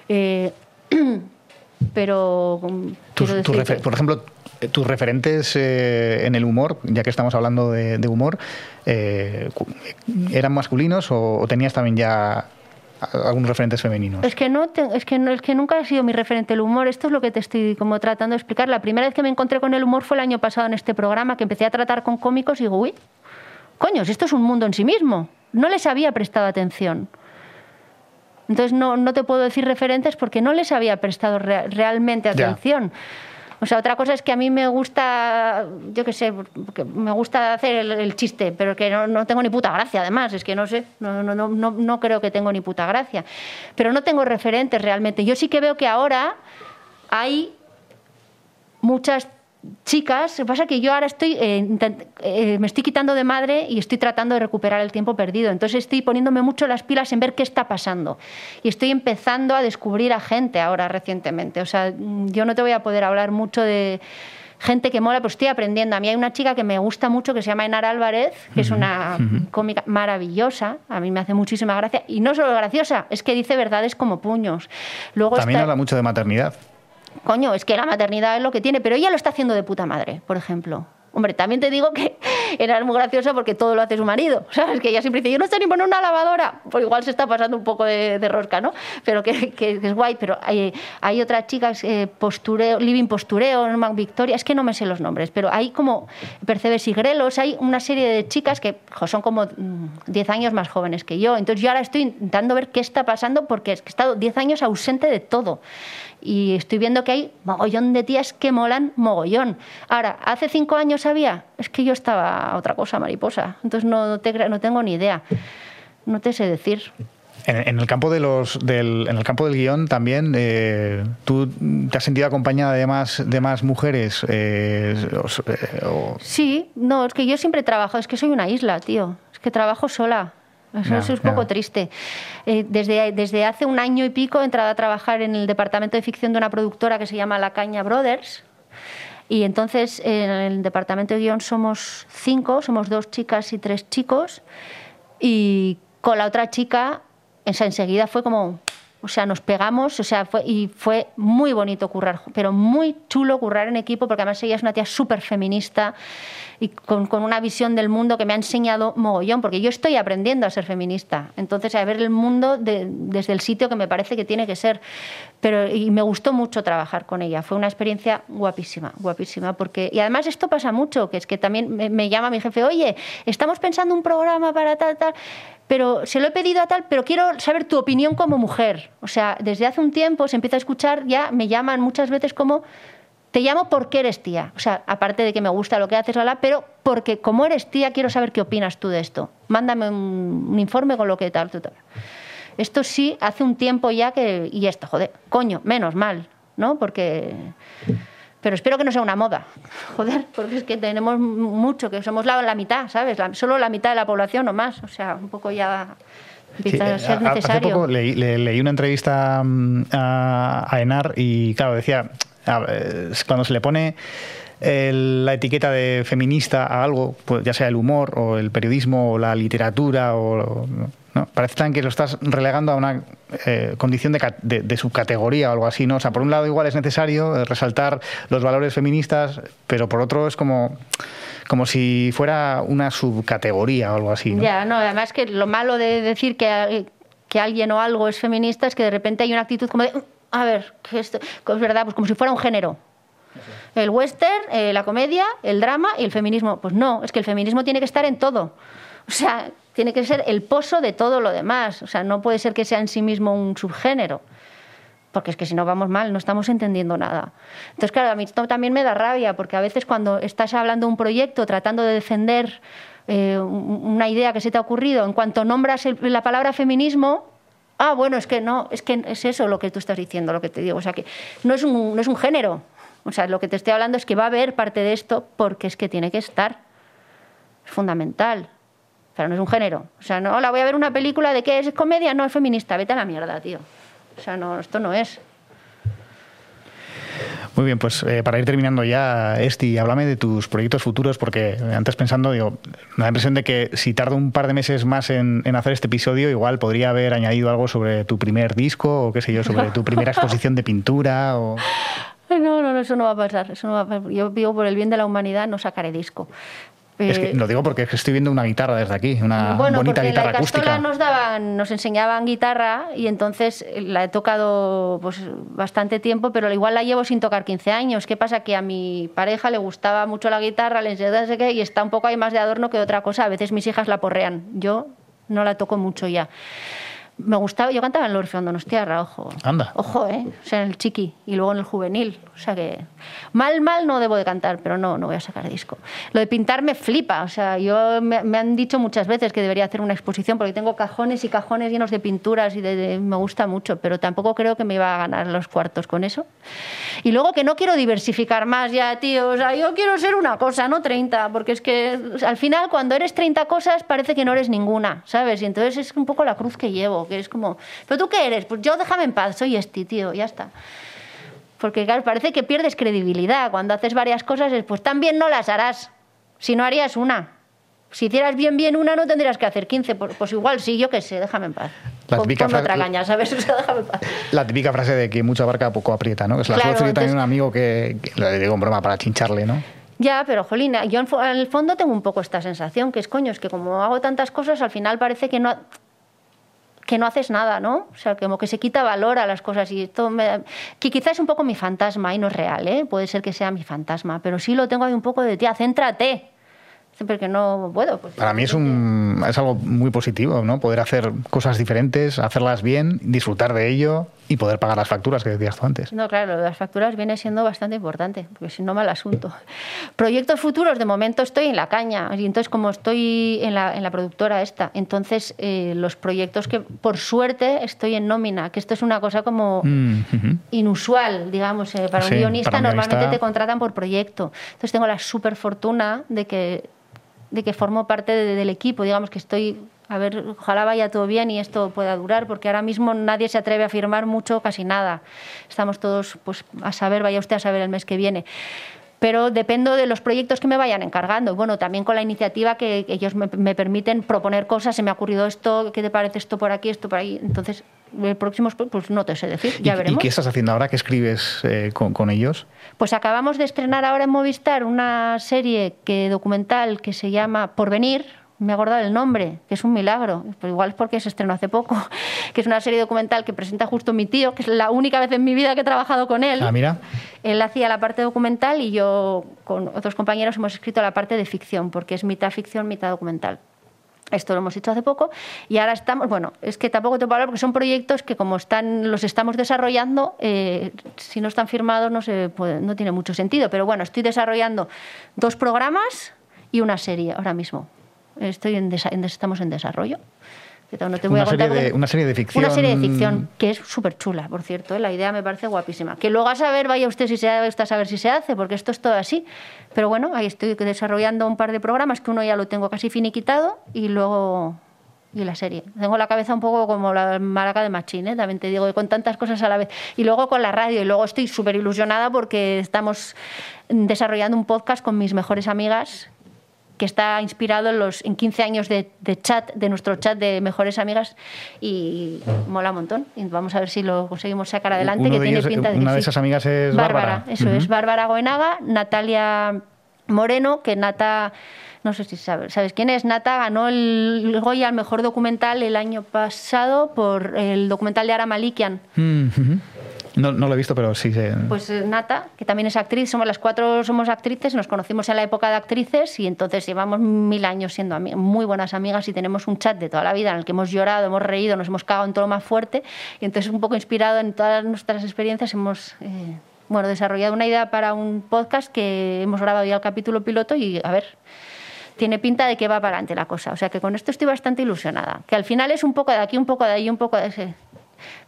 Eh, pero... mm, Tus- tus que- por ejemplo, eh, tus referentes eh, en el humor, ya que estamos hablando de, de humor, eh, ¿eran masculinos o, o tenías también ya algunos referentes femeninos? Es que no, te- es que no, es que nunca ha sido mi referente el humor. Esto es lo que te estoy como tratando de explicar. La primera vez que me encontré con el humor fue el año pasado en este programa, que empecé a tratar con cómicos y digo, uy, coños, esto es un mundo en sí mismo. No les había prestado atención. Entonces no, no te puedo decir referentes porque no les había prestado rea- realmente atención. O sea, otra cosa es que a mí me gusta, yo qué sé, me gusta hacer el, chiste, pero que no, no tengo ni puta gracia, además, es que no sé, no, no, no, no creo que tengo ni puta gracia. Pero no tengo referentes realmente. Yo sí que veo que ahora hay muchas chicas, lo que pasa es que yo ahora estoy, eh, eh, me estoy quitando de madre y estoy tratando de recuperar el tiempo perdido. Entonces estoy poniéndome mucho las pilas en ver qué está pasando. Y estoy empezando a descubrir a gente ahora recientemente. O sea, yo no te voy a poder hablar mucho de gente que mola, pero estoy aprendiendo. A mí hay una chica que me gusta mucho que se llama Enara Álvarez, que es una cómica maravillosa, a mí me hace muchísima gracia. Y no solo graciosa, es que dice verdades como puños. Luego También está- habla mucho de maternidad. Coño, es que la maternidad es lo que tiene, pero ella lo está haciendo de puta madre, por ejemplo. Hombre, también te digo que era muy graciosa porque todo lo hace su marido, ¿sabes? Que ella siempre dice, yo no sé ni poner una lavadora, pues igual se está pasando un poco de, de rosca, ¿no? Pero que, que- que es guay, pero hay, hay otras chicas, eh, postureo, Living Postureo, Norman Victoria, es que no me sé los nombres, pero hay como Percebes y Grelos, hay una serie de chicas que jo, son como mm, 10 años más jóvenes que yo, entonces yo ahora estoy intentando ver qué está pasando porque es que he estado 10 años ausente de todo y estoy viendo que hay mogollón de tías que molan mogollón. Ahora, hace cinco años había, es que yo estaba otra cosa, mariposa, entonces no, te, no tengo ni idea, no te sé decir. En, en el campo de los, del, en el campo del guion también, eh, ¿tú te has sentido acompañada de más, de más mujeres? eh, o- eh, o- Sí, no, es que yo siempre trabajo, es que soy una isla, tío, es que trabajo sola. Eso, es un poco triste. Eh, desde, desde hace un año y pico he entrado a trabajar en el departamento de ficción de una productora que se llama La Caña Brothers. Y entonces en el departamento de guion somos cinco, somos dos chicas y tres chicos. Y con la otra chica, enseguida fue como, o sea, nos pegamos, o sea, fue, y fue muy bonito currar, pero muy chulo currar en equipo, porque además ella es una tía súper feminista y con, una visión del mundo que me ha enseñado mogollón, porque yo estoy aprendiendo a ser feminista, entonces a ver el mundo de- desde el sitio que me parece que tiene que ser. Pero, y me gustó mucho trabajar con ella, fue una experiencia guapísima, guapísima, porque, y además esto pasa mucho, que es que también me llama mi jefe, oye, estamos pensando un programa para tal, tal, pero se lo he pedido a tal, pero quiero saber tu opinión como mujer. O sea, desde hace un tiempo se empieza a escuchar, ya me llaman muchas veces como, te llamo porque eres tía. O sea, aparte de que me gusta lo que haces, la, pero porque como eres tía quiero saber qué opinas tú de esto. Mándame un, un informe con lo que tal, tal, tal. Esto sí, hace un tiempo ya que... Y esto, joder, coño, menos mal, ¿no? Porque Pero espero que no sea una moda. Joder, porque es que tenemos mucho, que somos la, la mitad, ¿sabes? La- solo la mitad de la población o más. O sea, un poco ya Sí, a ser eh, Hace poco leí, le- leí una entrevista mm, a, a Enar y, claro, decía, es cuando se le pone el- la etiqueta de feminista a algo, pues ya sea el humor o el periodismo o la literatura, o, ¿no? parece tan que lo estás relegando a una eh, condición de, de- de subcategoría o algo así. ¿no? O sea, por un lado igual es necesario eh, resaltar los valores feministas, pero por otro es como, como si fuera una subcategoría o algo así. ¿no? Ya, no, además que lo malo de decir que, que alguien o algo es feminista es que de repente hay una actitud como de, "Mm, a ver, que es verdad, pues como si fuera un género. El western, eh, la comedia, el drama y el feminismo. Pues no, es que el feminismo tiene que estar en todo. O sea, tiene que ser el pozo de todo lo demás. O sea, no puede ser que sea en sí mismo un subgénero. Porque es que si no vamos mal, no estamos entendiendo nada. Entonces, claro, a mí esto también me da rabia, porque a veces cuando estás hablando de un proyecto, tratando de defender eh, un- una idea que se te ha ocurrido, en cuanto nombras el- la palabra feminismo, ah, bueno, es que no, es que es eso lo que tú estás diciendo, lo que te digo. O sea, que no es un, no es un género. O sea, lo que te estoy hablando es que va a haber parte de esto porque es que tiene que estar. Es fundamental. Pero no es un género. O sea, no, la voy a ver una película de qué es comedia, no es feminista. Vete a la mierda, tío. O sea, no, esto no es. Muy bien, pues eh, para ir terminando ya, Esti, háblame de tus proyectos futuros, porque antes pensando, digo, me da la impresión de que si tardo un par de meses más en, en hacer este episodio, igual podría haber añadido algo sobre tu primer disco, o qué sé yo, sobre tu primera exposición de pintura, o... No, no, no, eso no va a pasar. Eso no va a pasar. Yo vivo por el bien de la humanidad, no sacaré disco. Es Eh, que lo digo porque es que estoy viendo una guitarra desde aquí, una bueno, bonita porque en guitarra la acústica. nos daban, nos enseñaban guitarra y entonces eh, la he tocado pues bastante tiempo, pero igual la llevo sin tocar 15 años. ¿Qué pasa? Que a mi pareja le gustaba mucho la guitarra, le enseñé no sé qué, y está un poco ahí más de adorno que otra cosa. A veces mis hijas la porrean. Yo no la toco mucho ya. Me gustaba, yo cantaba en el Orfeón Donostiarra, ojo. Anda. Ojo, ¿eh? O sea, en el chiqui y luego en el juvenil. O sea que mal, mal no debo de cantar, pero no, no voy a sacar disco. Lo de pintar me flipa. O sea, yo me, me han dicho muchas veces que debería hacer una exposición porque tengo cajones y cajones llenos de pinturas y de, de- me gusta mucho, pero tampoco creo que me iba a ganar los cuartos con eso. Y luego que no quiero diversificar más ya, tío. O sea, yo quiero ser una cosa, no 30, porque es que al final cuando eres 30 cosas parece que no eres ninguna, ¿sabes? Y entonces es un poco la cruz que llevo, que es como, ¿pero tú qué eres? Pues yo déjame en paz, soy este, tío, ya está. Porque claro, parece que pierdes credibilidad. Cuando haces varias cosas, es, pues también no las harás. Si no harías una. Si hicieras bien, bien una, no tendrías que hacer 15. Pues, pues igual sí, yo qué sé, déjame en paz. La típica ponme otra caña, ¿sabes? O sea, déjame en paz. La típica frase de que mucho abarca, poco aprieta, ¿no? Se la Claro, suelo también un amigo que, que lo digo en broma para chincharle, ¿no? Ya, pero Jolina, yo en el fondo tengo un poco esta sensación, que es coño, es que como hago tantas cosas, al final parece que no que no haces nada, ¿no? O sea, como que se quita valor a las cosas y esto me- que quizás es un poco mi fantasma y no es real, ¿eh? Puede ser que sea mi fantasma, pero sí lo tengo ahí un poco de, tía, céntrate. Porque no puedo. Pues, Para mí es, un, es algo muy positivo, ¿no? Poder hacer cosas diferentes, hacerlas bien, disfrutar de ello y poder pagar las facturas que decías tú antes. No, claro, las facturas viene siendo bastante importante, porque si no, mal asunto. Proyectos futuros, de momento estoy en la caña, y entonces como estoy en la, en la productora esta, entonces eh, los proyectos que, por suerte, estoy en nómina, que esto es una cosa como Mm, inusual, digamos, eh, para Sí, un guionista para un normalmente te contratan por proyecto. Entonces tengo la super fortuna de que, de que formo parte de- del equipo, digamos que estoy, a ver, ojalá vaya todo bien y esto pueda durar, porque ahora mismo nadie se atreve a firmar mucho, casi nada. Estamos todos, pues, a saber, vaya usted a saber el mes que viene. Pero dependo de los proyectos que me vayan encargando. Bueno, también con la iniciativa que, que ellos me, me permiten proponer cosas. Se me ha ocurrido esto, ¿qué te parece esto por aquí, esto por ahí? Entonces, el próximo, pues no te sé decir, ya ¿Y, veremos. ¿Y qué estás haciendo ahora? ¿Qué escribes eh, con, con ellos? Pues acabamos de estrenar ahora en Movistar una serie que, documental que se llama Porvenir. Me he acordado el nombre, que es un milagro. Pero igual es porque se estrenó hace poco. Que es una serie documental que presenta justo mi tío, que es la única vez en mi vida que he trabajado con él. Ah, mira. Él hacía la parte documental y yo con otros compañeros hemos escrito la parte de ficción, porque es mitad ficción, mitad documental. Esto lo hemos hecho hace poco y ahora estamos, bueno, es que tampoco te puedo hablar porque son proyectos que como están, los estamos desarrollando, eh, si no están firmados no, se puede- no tiene mucho sentido. Pero bueno, estoy desarrollando dos programas y una serie ahora mismo. Estoy en estamos en desarrollo. no te voy Una a serie, de, una serie de ficción. Una serie de ficción que es súper chula, por cierto. ¿eh? La idea me parece guapísima. Que luego a saber, vaya usted si se usted a saber si se hace, porque esto es todo así. Pero bueno, ahí estoy desarrollando un par de programas que uno ya lo tengo casi finiquitado y luego y la serie. Tengo la cabeza un poco como la maraca de Machín, ¿eh? también te digo, y con tantas cosas a la vez. Y luego con la radio, y luego estoy súper ilusionada porque estamos desarrollando un podcast con mis mejores amigas que está inspirado en los en 15 años de, de chat, de nuestro chat de mejores amigas y mola un montón. Y vamos a ver si lo conseguimos sacar adelante, Uno que tiene ellos- pinta de que una de sí. esas amigas es Bárbara. eso Ujú. es, Bárbara Goenaga, Natalia Moreno, que Nata, no sé si sabes, ¿sabes quién es? Nata ganó el Goya al mejor documental el año pasado por el documental de Ara Malikian. Mm. No, no lo he visto, pero sí. sé. Pues eh, Nata, que también es actriz, somos las cuatro somos actrices, nos conocimos en la época de actrices y entonces llevamos mil años siendo muy buenas amigas y tenemos un chat de toda la vida en el que hemos llorado, hemos reído, nos hemos cagado en todo lo más fuerte y entonces un poco inspirado en todas nuestras experiencias hemos eh, bueno, desarrollado una idea para un podcast que hemos grabado ya el capítulo piloto y a ver, tiene pinta de que va para adelante la cosa. O sea que con esto estoy bastante ilusionada. Que al final es un poco de aquí, un poco de ahí, un poco de ese.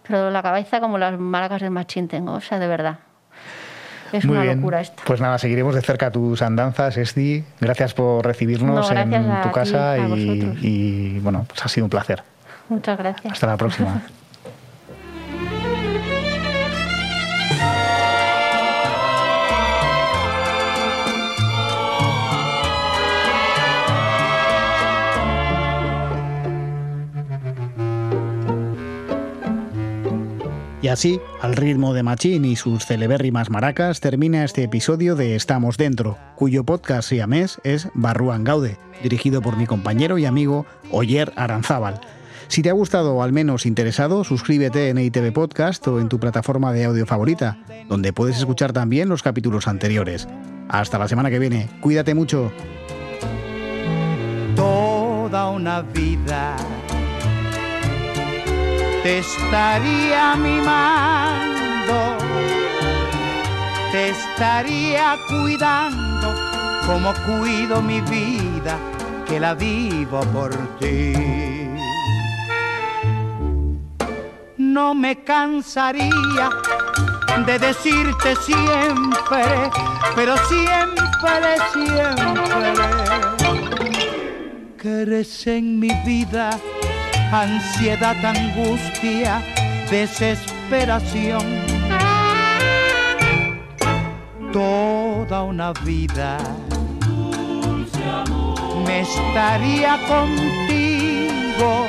Pero la cabeza como las maracas del machín tengo, o sea, de verdad. Es Muy una bien. locura esto. Pues nada, seguiremos de cerca tus andanzas, Esti. Gracias por recibirnos No, gracias en tu casa y, y, bueno, pues ha sido un placer. Muchas gracias. Hasta la próxima. Y así, al ritmo de Machín y sus celebérrimas maracas, termina este episodio de Estamos Dentro, cuyo podcast siamés es Barruan Gaude, dirigido por mi compañero y amigo Oyer Aranzábal. Si te ha gustado o al menos interesado, suscríbete en ITV Podcast o en tu plataforma de audio favorita, donde puedes escuchar también los capítulos anteriores. Hasta la semana que viene, cuídate mucho. toda una vida te estaría mimando, te estaría cuidando como cuido mi vida, que la vivo por ti. No me cansaría de decirte siempre, pero siempre, siempre que eres en mi vida ansiedad, angustia, desesperación. Toda una vida me estaría contigo.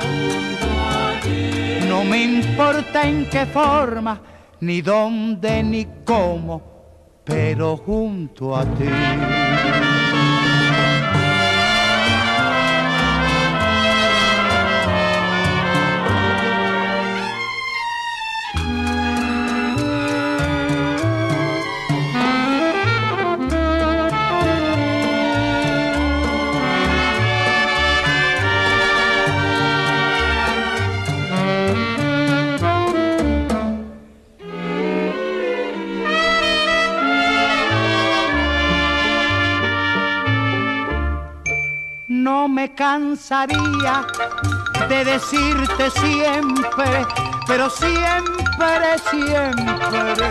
No me importa en qué forma, ni dónde, ni cómo, pero junto a ti. Cansaría de decirte siempre, pero siempre, siempre,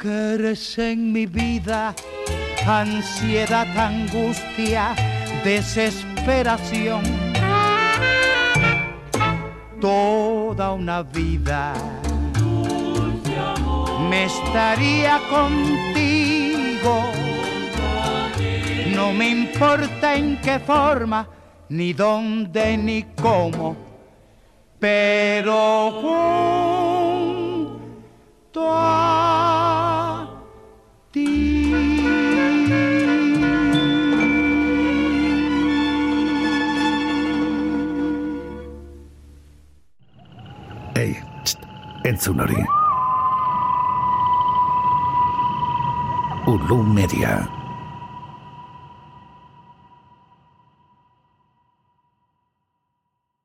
que eres en mi vida ansiedad, angustia, desesperación. Toda una vida me estaría contigo. No me importa en qué forma, ni dónde, ni cómo, pero junto a Ei, txt, entzun hori. Ulu Media.